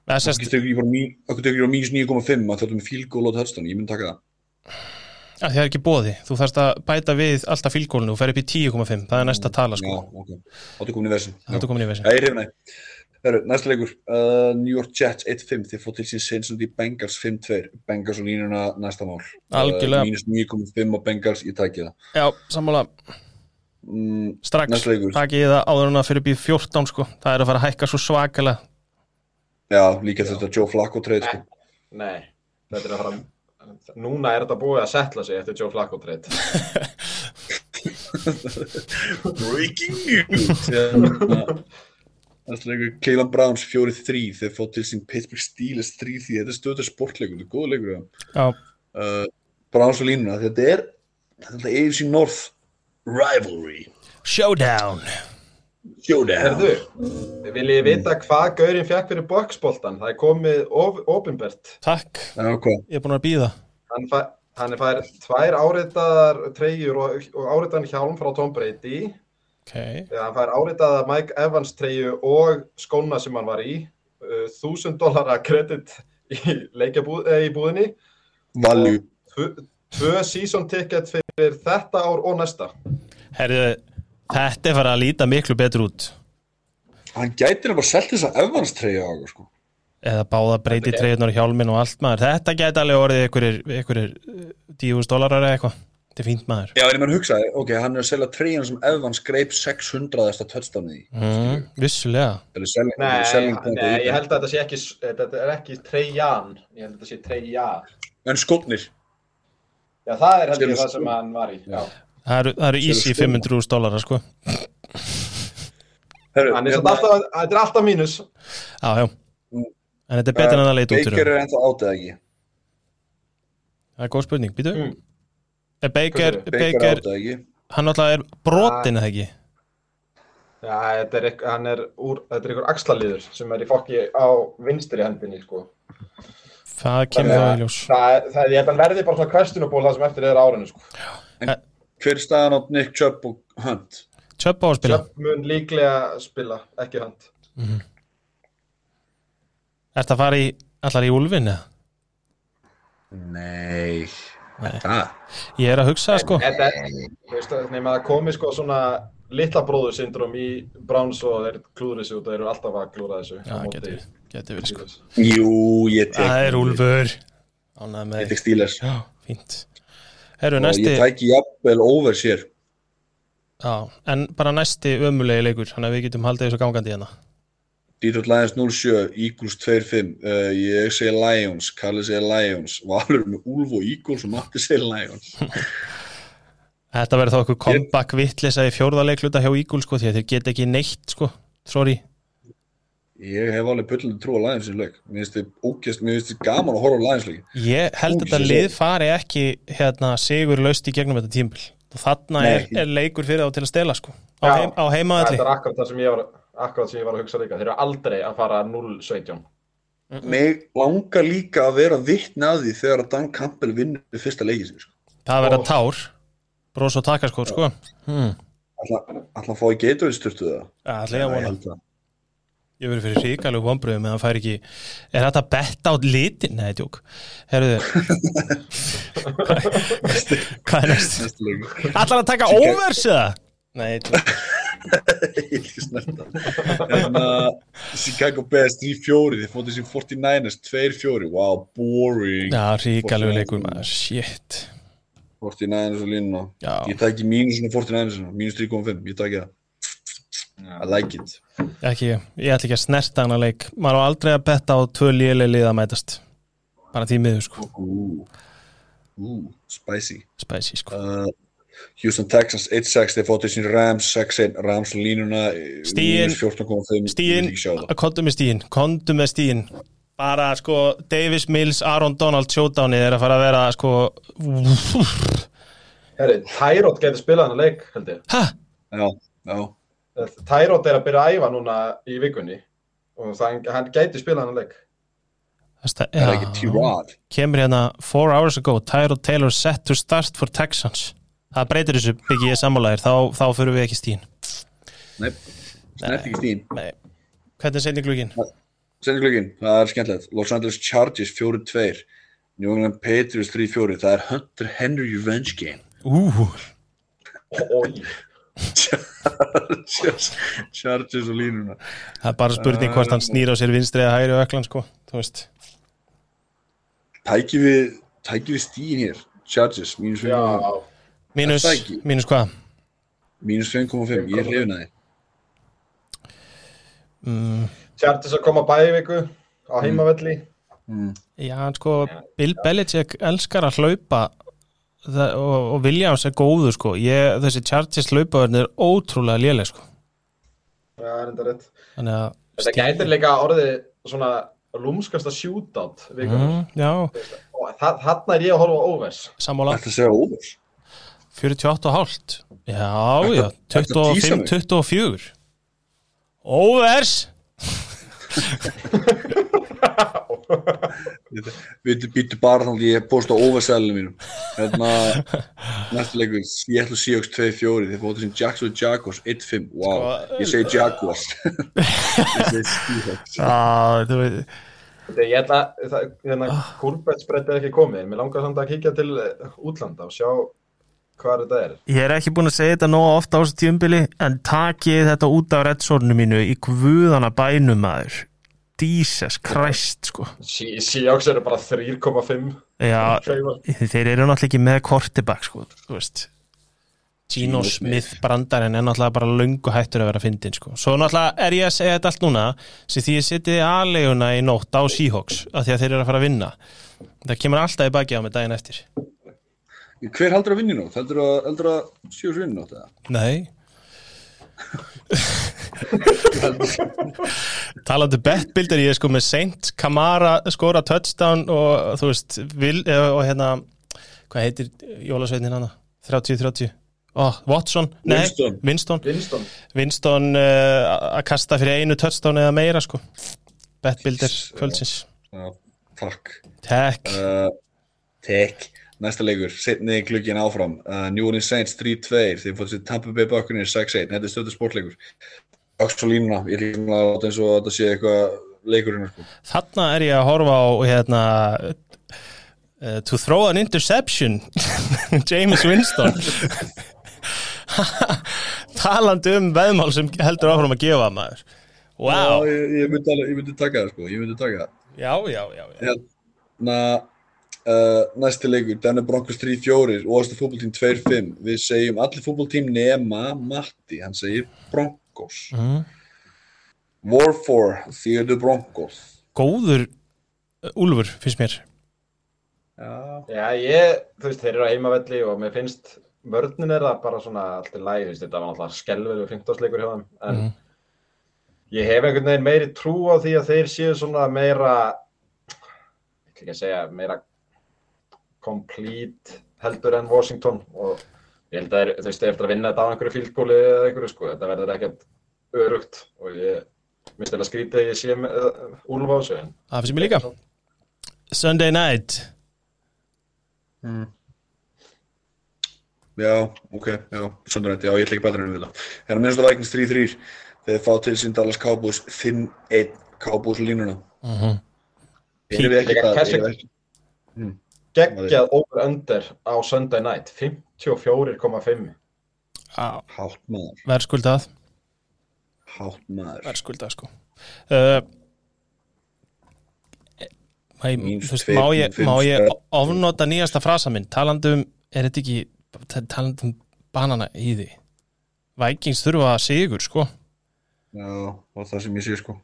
Mí- það getur ekki bara mínus 9,5 að þetta með goal og touchdown, ég myndi taka það. að það er ekki bóði þú þarfst að bæta við alltaf fílgólinu og fer upp í 10,5, það er næsta tala sko. Já, ok. Þetta er komin í er komin í er hrifnæg. Herru, næsta leikur, uh, New York Jets 1-5, þið fótt til sín Cincinnati Bengals 5-2, Bengals og línuna næsta mál. Uh, mínus 9,5 á Bengals, ég tæki það. Já, sammála, Mm, strax. takk ég það áður en að fyrir upp í 14 sko. Það er að fara að hækka svo svakalega já, líka þetta Joe Flacco trade, sko. Nei, þetta er að fara Núna er þetta búið að setla sig eftir Joe Flacco trade. *laughs* Breaking news. Hérna, Næsta leikur, Cleveland Browns 4-3, þið fótt til sín Pittsburgh Steelers 3-3, þetta er stöður sportleikur, þetta er góð leikur, uh, Browns og línuna, þetta er þetta er AFC North rivalry. Showdown showdown Herðu, viljið vita hvað Gaurin fekk fyrir boxboltan? Það er komið of, ofinbert Takk, hvað? ég er búin að býða Hann, fær, hann er fær tvær áritaðar treyjur og, og áritaðan hjálm frá Tom Brady. Ok, Þegar hann fær áritaða Mike Evans treyju og skóna sem hann var í. Uh, 1000 dollara kredit í leikjabúð, eh, í búðinni. Value. Tvö, tvö season ticket fyrir þetta ár og næsta. Herðu Þetta er farið að líta miklu betur út. Hann gæti bara selt þess að Evans treyja á okkur, sko. eða báða breyti treyðunar og hjálmin og allt maður. Þetta gæti alveg orðið einhverjir, einhverjir dífus dólarar eða eitthvað. Þetta er fínt maður. Já, en ég mann hugsaði, ok, hann er að selja treyjan sem Evans greip 600. touchdownið í. mm, Vissulega. Nei, nei, ég held að þetta sé ekki þetta er ekki treyjan. Ég held að þetta sé treyjan En skotnir. Já, það er held Selur ég það sem hann var í. Já. Það eru, það eru easy Selur 500 dólarar sko. Er hérna, alltaf, þetta er alltaf mínus. Já, já. En þetta er betur en að leita út fyrir Baker er ennþá átið ekki. Það er góð spurning, býtu Mm. Er Baker, Baker er hann alltaf er brotin eða ekki? Já, þetta er, ekk- hann er úr, þetta er einhver axlalíður sem er í fokki á vinstri hendinni, sko. Það kemur Þannig það að í ljós. Það, er- það, ég held að hann verði bara svona questionable það sem eftir er árinu, sko. Hver er staðan á Nick Chubb og Hunt? Tjöpp á að spila Sjöpp mun líklega spila, ekki hand. Ertu að fara í, allar í úlfin eða? Nei. Nei. Ég er að hugsa sko Þetta, veist, nema það komi sko svona litla bróður syndrom í Browns og þeir klúður þessu og þeir eru alltaf að klúra þessu. Já, getur, getur verið sko. Jú, ég tek. Það er úlfur Ég með tek Steelers. Já, fínt Herru, Og næsti ég tæki jafnvel over sér. Já, en bara næsti ömulegi leikur Þannig að við getum haldið þessu gangandi hérna. Detroit Lions 07, Eagles 25, uh, ég segi Lions, Kalli segi Lions, Valur með Úlf og Eagles og Matti segi Lions. *laughs* Þetta verður þá eitthvað comeback vittlisa í fjórðaleikluta hjá Eagle sko Því að þeir geta ekki neitt sko. Sorry Ég hef alveg pullandi trú á Lions í leik. Mér finnst þið ógæst, mér finnst þið gaman að horfa á Lions leiki. Ég held Ú, þetta lið fari ekki hérna sigur laust í gegnum þetta tímbil og þarna er, er leikur fyrir þá til að stela sko á, heim, á heimaðalli Þetta er akkurat það sem ég var, sem ég var að hugsa líka. Þeir eru aldrei að fara 0-17. Mig langar líka að vera vittni að því þegar að Dan Campbell vinnur fyrsta leikið. Sko. Það verða tár Brós og takaskór sko hmm. Að fá í Gatorade styrtu það? Ég. Ég verður fyrir ríkalegu vonbröðum en það fær ekki Er þetta að betta á litin? Nei, tjók Herruðu Hvað er næst? Allar að taka overs eða? Nei, tjók *laughs* ég vil ekki snerta en uh, Chicago Bears 3-4 þið fótið sem 49ers 2-4 wow, boring. Já, ríkalegu leikur maður, shit. 49ers og línuna. Já. ég tæki mínusinu 49ers mínus 3.5, ég tæki það. I like it Ekki, ég ætla ekki að snerta hana leik Maður á aldrei að betta á tvö léleg lið að mætast Bara því miður sko. Ooh, spicy Spicy sko uh, Houston Texans 1-6 þeir fótið sín Rams 6-1 Rams línuna Stigin. mínus 14.5 Stíin, ég vil ekki sjá það. kontu með stíin Kontu með stíin Bara sko Davis Mills, Aaron Donald showdownið er að fara að vera sko Herri, Tyrod getur spilað hann leik, held ég. Hæ? já, já Tyrod er að byrja að æfa núna í vikunni og það, hann gæti spilað hann leik. Það það er ekki T-Rod kemur hérna Four hours ago, Tyrod Taylor set to start for Texans. Það breytir þessu byggi ég sammálaðir þá, þá fyrir við ekki stíin Nei, snert ekki stíin Nei. Hvernig er seinni glugin? Sendiklökin, það er skemmtilegt. Los Angeles Chargers 4-2 New England Patriots 3-4 Það er Hunter Henry Revenge Game. Ú, Ói. Chargers Chargers og línuna. Það er bara spurning hvort hann snýr á sér vinstri eða hægri öklan sko, þú veist. Tæki við Tæki við stíin hér Chargers, mínus Já, 5.5 Mínus, mínus hvað? Mínus 5.5, ég er hrifin að þið Chargers að koma bæði viku á heimavelli. Já, hann sko, Bill Belichick elskar að hlaupa það, og, og Williams er góður sko. Ég, þessi Chargers hlaupaverðin er ótrúlega léleg sko. Já, það er enda rétt. þannig að Þetta gætir líka orðið svona lúmskasta shootout mm, Já, Og þa- þarna er ég að horfa á overs. sammála. Að segja óvers 48 og hálft. Já, já, Ertu að tísa 25, 24 Óvers Við býttu bara þannig að ég posta óversælinu mínum. Hérna Næstu leikur, ég ætla að Seahawks 2-4 Þeir fótið sem Jacksonville Jaguars 1-5 Wow, Sko, ég segi Jaguars. *laughs* Ég segi Seahawks. Ég ætla, hérna, kúrbetsbreytt er ekki komið. Mér langar samt að kíkja til eh, útlanda og sjá hvað þetta er. Ég er ekki búin að segja þetta nóg ofta á þessu tíumbili en takið þetta út af redsornu mínu í guðana bænum maður. Jesus Christ sko. Seahawks eru bara 3,5 Já, þeir eru náttúrulega ekki með kortibak sko, þú veist. Gino Smith. Brandarinn er náttúrulega bara löngu hættur að vera fyndin sko. Svo náttúrulega er ég að segja þetta allt núna sem því ég sitið aðleguna í nótt á Seahawks af því að þeir eru að fara að vinna. Það kemur alltaf í baki á mig daginn eftir Hver heldur að vinni nótt? Heldur að, heldur að Seahawks vinni nótt? eða? Nei *laughs* Talandi bettbildir ég er sko með Saint Kamara skora touchdown og þú veist vil, og hérna hvað heitir jólasveitin hana 30-30 oh, Watson, nei, Winston. Winston Winston. Winston uh, að kasta fyrir einu touchdown eða meira sko bettbildir kvöldsins takk Takk uh, Tek Næsta leikur, setni glukkin áfram. Uh, New Orleans Saints 3-2 Þeir fótið sér Tampa Bay Buccaneers 6-1 Þetta er stöðu sportleikur. Og línuna, ég líka að láta eins og þetta sé eitthvað leikurinn sko. Þarna er ég að horfa á hérna uh, To throw an interception *laughs* James Winston. *laughs* Talandi um veðmál sem heldur áfram að gefa maður. Wow Já, ég, ég myndi taka það sko, ég myndi taka það. Já, já, já, já. Hérna uh, Næsti leikur, Denver Broncos 3-4 og Ósta fútboltím 2-5 Við segjum allir fútboltím nema Matti, hann segir Broncos. Mm. War for Theodore Broncos? Góður uh, Úlfur, finnst mér. Já, Já, ég, þú veist, þeir eru á heimavelli og mér finnst vörnin er það bara svona allt í lægi, þú veist, þetta var náttúrulega skelverið 15 leikur hjá þeim, en Mhm. ég hef einhvern veginn meiri trú á því að þeir séu svona meira, ég ætla ekki að segja, meira complete heldur en Washington og ég held að þeir, eftir að vinna þetta á einhverju fílgóli eða einhverju, sko, þetta verður ekkert örugt og ég minnst eða skrítið að ég sé með uh, Úlf á þessu, Það finnst mér líka. Sunday night. Já, ok, já, Söndarætt, já, ég ætla ekki betur en við það Hérna minnst að Vikings 3-3 Þeir fá til sín Dallas Cowboys 5-1 Cowboys línuna. Mhm. Erum við ekki Líka það? Keswick. erum við ekki- geggjað over-under á Sunday night, 54,5. Já, Hátt maður. Verðskuldað. Hátt maður. Það er skuldað sko. Uh, má ég, Mínus þú veist, má ég, ég ofnota nýjasta frasa minn talandum, er þetta ekki talandum banana í því? Vikings þurfa að sigur sko. Já, og það sem ég sé sko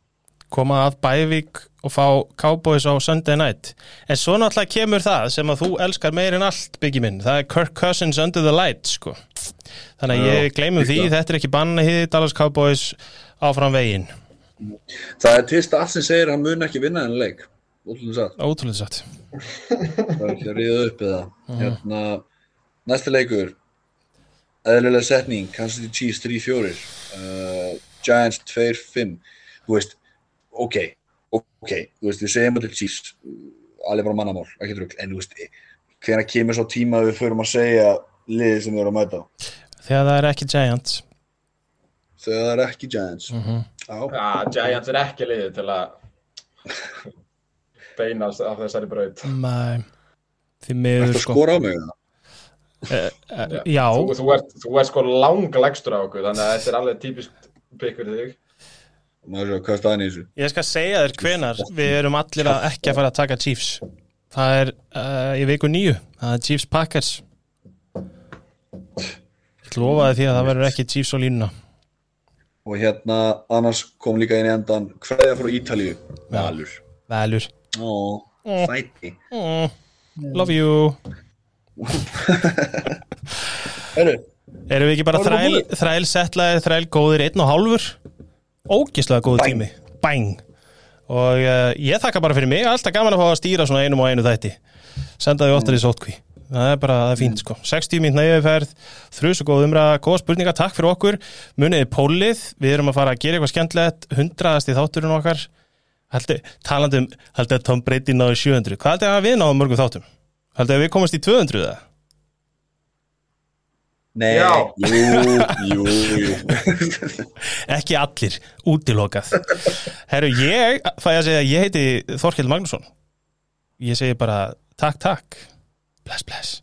koma að Bævík og fá Cowboys á Sunday night. En svo náttúrulega kemur það sem að þú elskar meir en allt byggi minn, það er Kirk Cousins under the lights sko. Þannig að Já, ég gleymum því, þetta er ekki banna hið Dallas Cowboys áfram veginn. Það er til stað sem segir að hann mun ekki vinna þennan leik. Ótrúlega satt. Það er ekki að ríða upp eða. Hérna, næsti leikur. Eðlilega setning, Kansas City Chiefs 3-4 uh, Giants 2-5 Þú veist, ok Ok, þú veist, við segjum allir Chiefs uh, alveg bara mannamál, ekki drugl en þú veist, hvenær kemur svo tíma að við förum að segja liðið sem við erum að mæta á? þegar það er ekki Giants þegar það er ekki Giants Mhm. Já, Já, Giants er ekki liðið til að *laughs* beinast af þessari braut. Nei, því miður sko skora á mig það uh, Já, Þú, þú, ert, þú ert sko lang legstur á okkur, þannig að þetta er alveg típiskt pikkur þig. Maður sjá hvað staðan í þessu? Ég skal segja þér hvenar við erum allir að ekki að fara að taka Chiefs. Það er uh, í viku nýju það er Chiefs Packers. Ég lofaði því að það verður ekki Chiefs á línuna. Og hérna, annars kom líka inn í endan Hverja frá Ítalíu. Valur. Velur Ó, sæti. Mm, Love you. Erum við ekki bara þræl, þræl settlaðir, þræl góðir einn og hálfur? Ógislega góð Bang. tími. Bang. Og uh, ég þakka bara fyrir mig, alltaf gaman að fá að stýra svona einum og einu þætti. Senda því oftar í sótkví. Það er bara, það er fínt sko. 60 mínúna yfirferð, þrjus og góð umræða, góða spurninga, takk fyrir okkur. Muniði pólið, við erum að fara að gera eitthvað skemmtilegt, hundraðast í þátturinn okkar. Haldi, talandi um, haldi að Tom Brady náði 700. Hvað haldi að við náðum mörgum þáttum? Haldi að við komast í 200 eða? Nei Já. Jú, jú, jú. *laughs* Ekki allir, útilokað. Herru, ég fæ að segja að ég heiti Þorkell Magnússon. Ég segi bara takk, takk. Bless, bless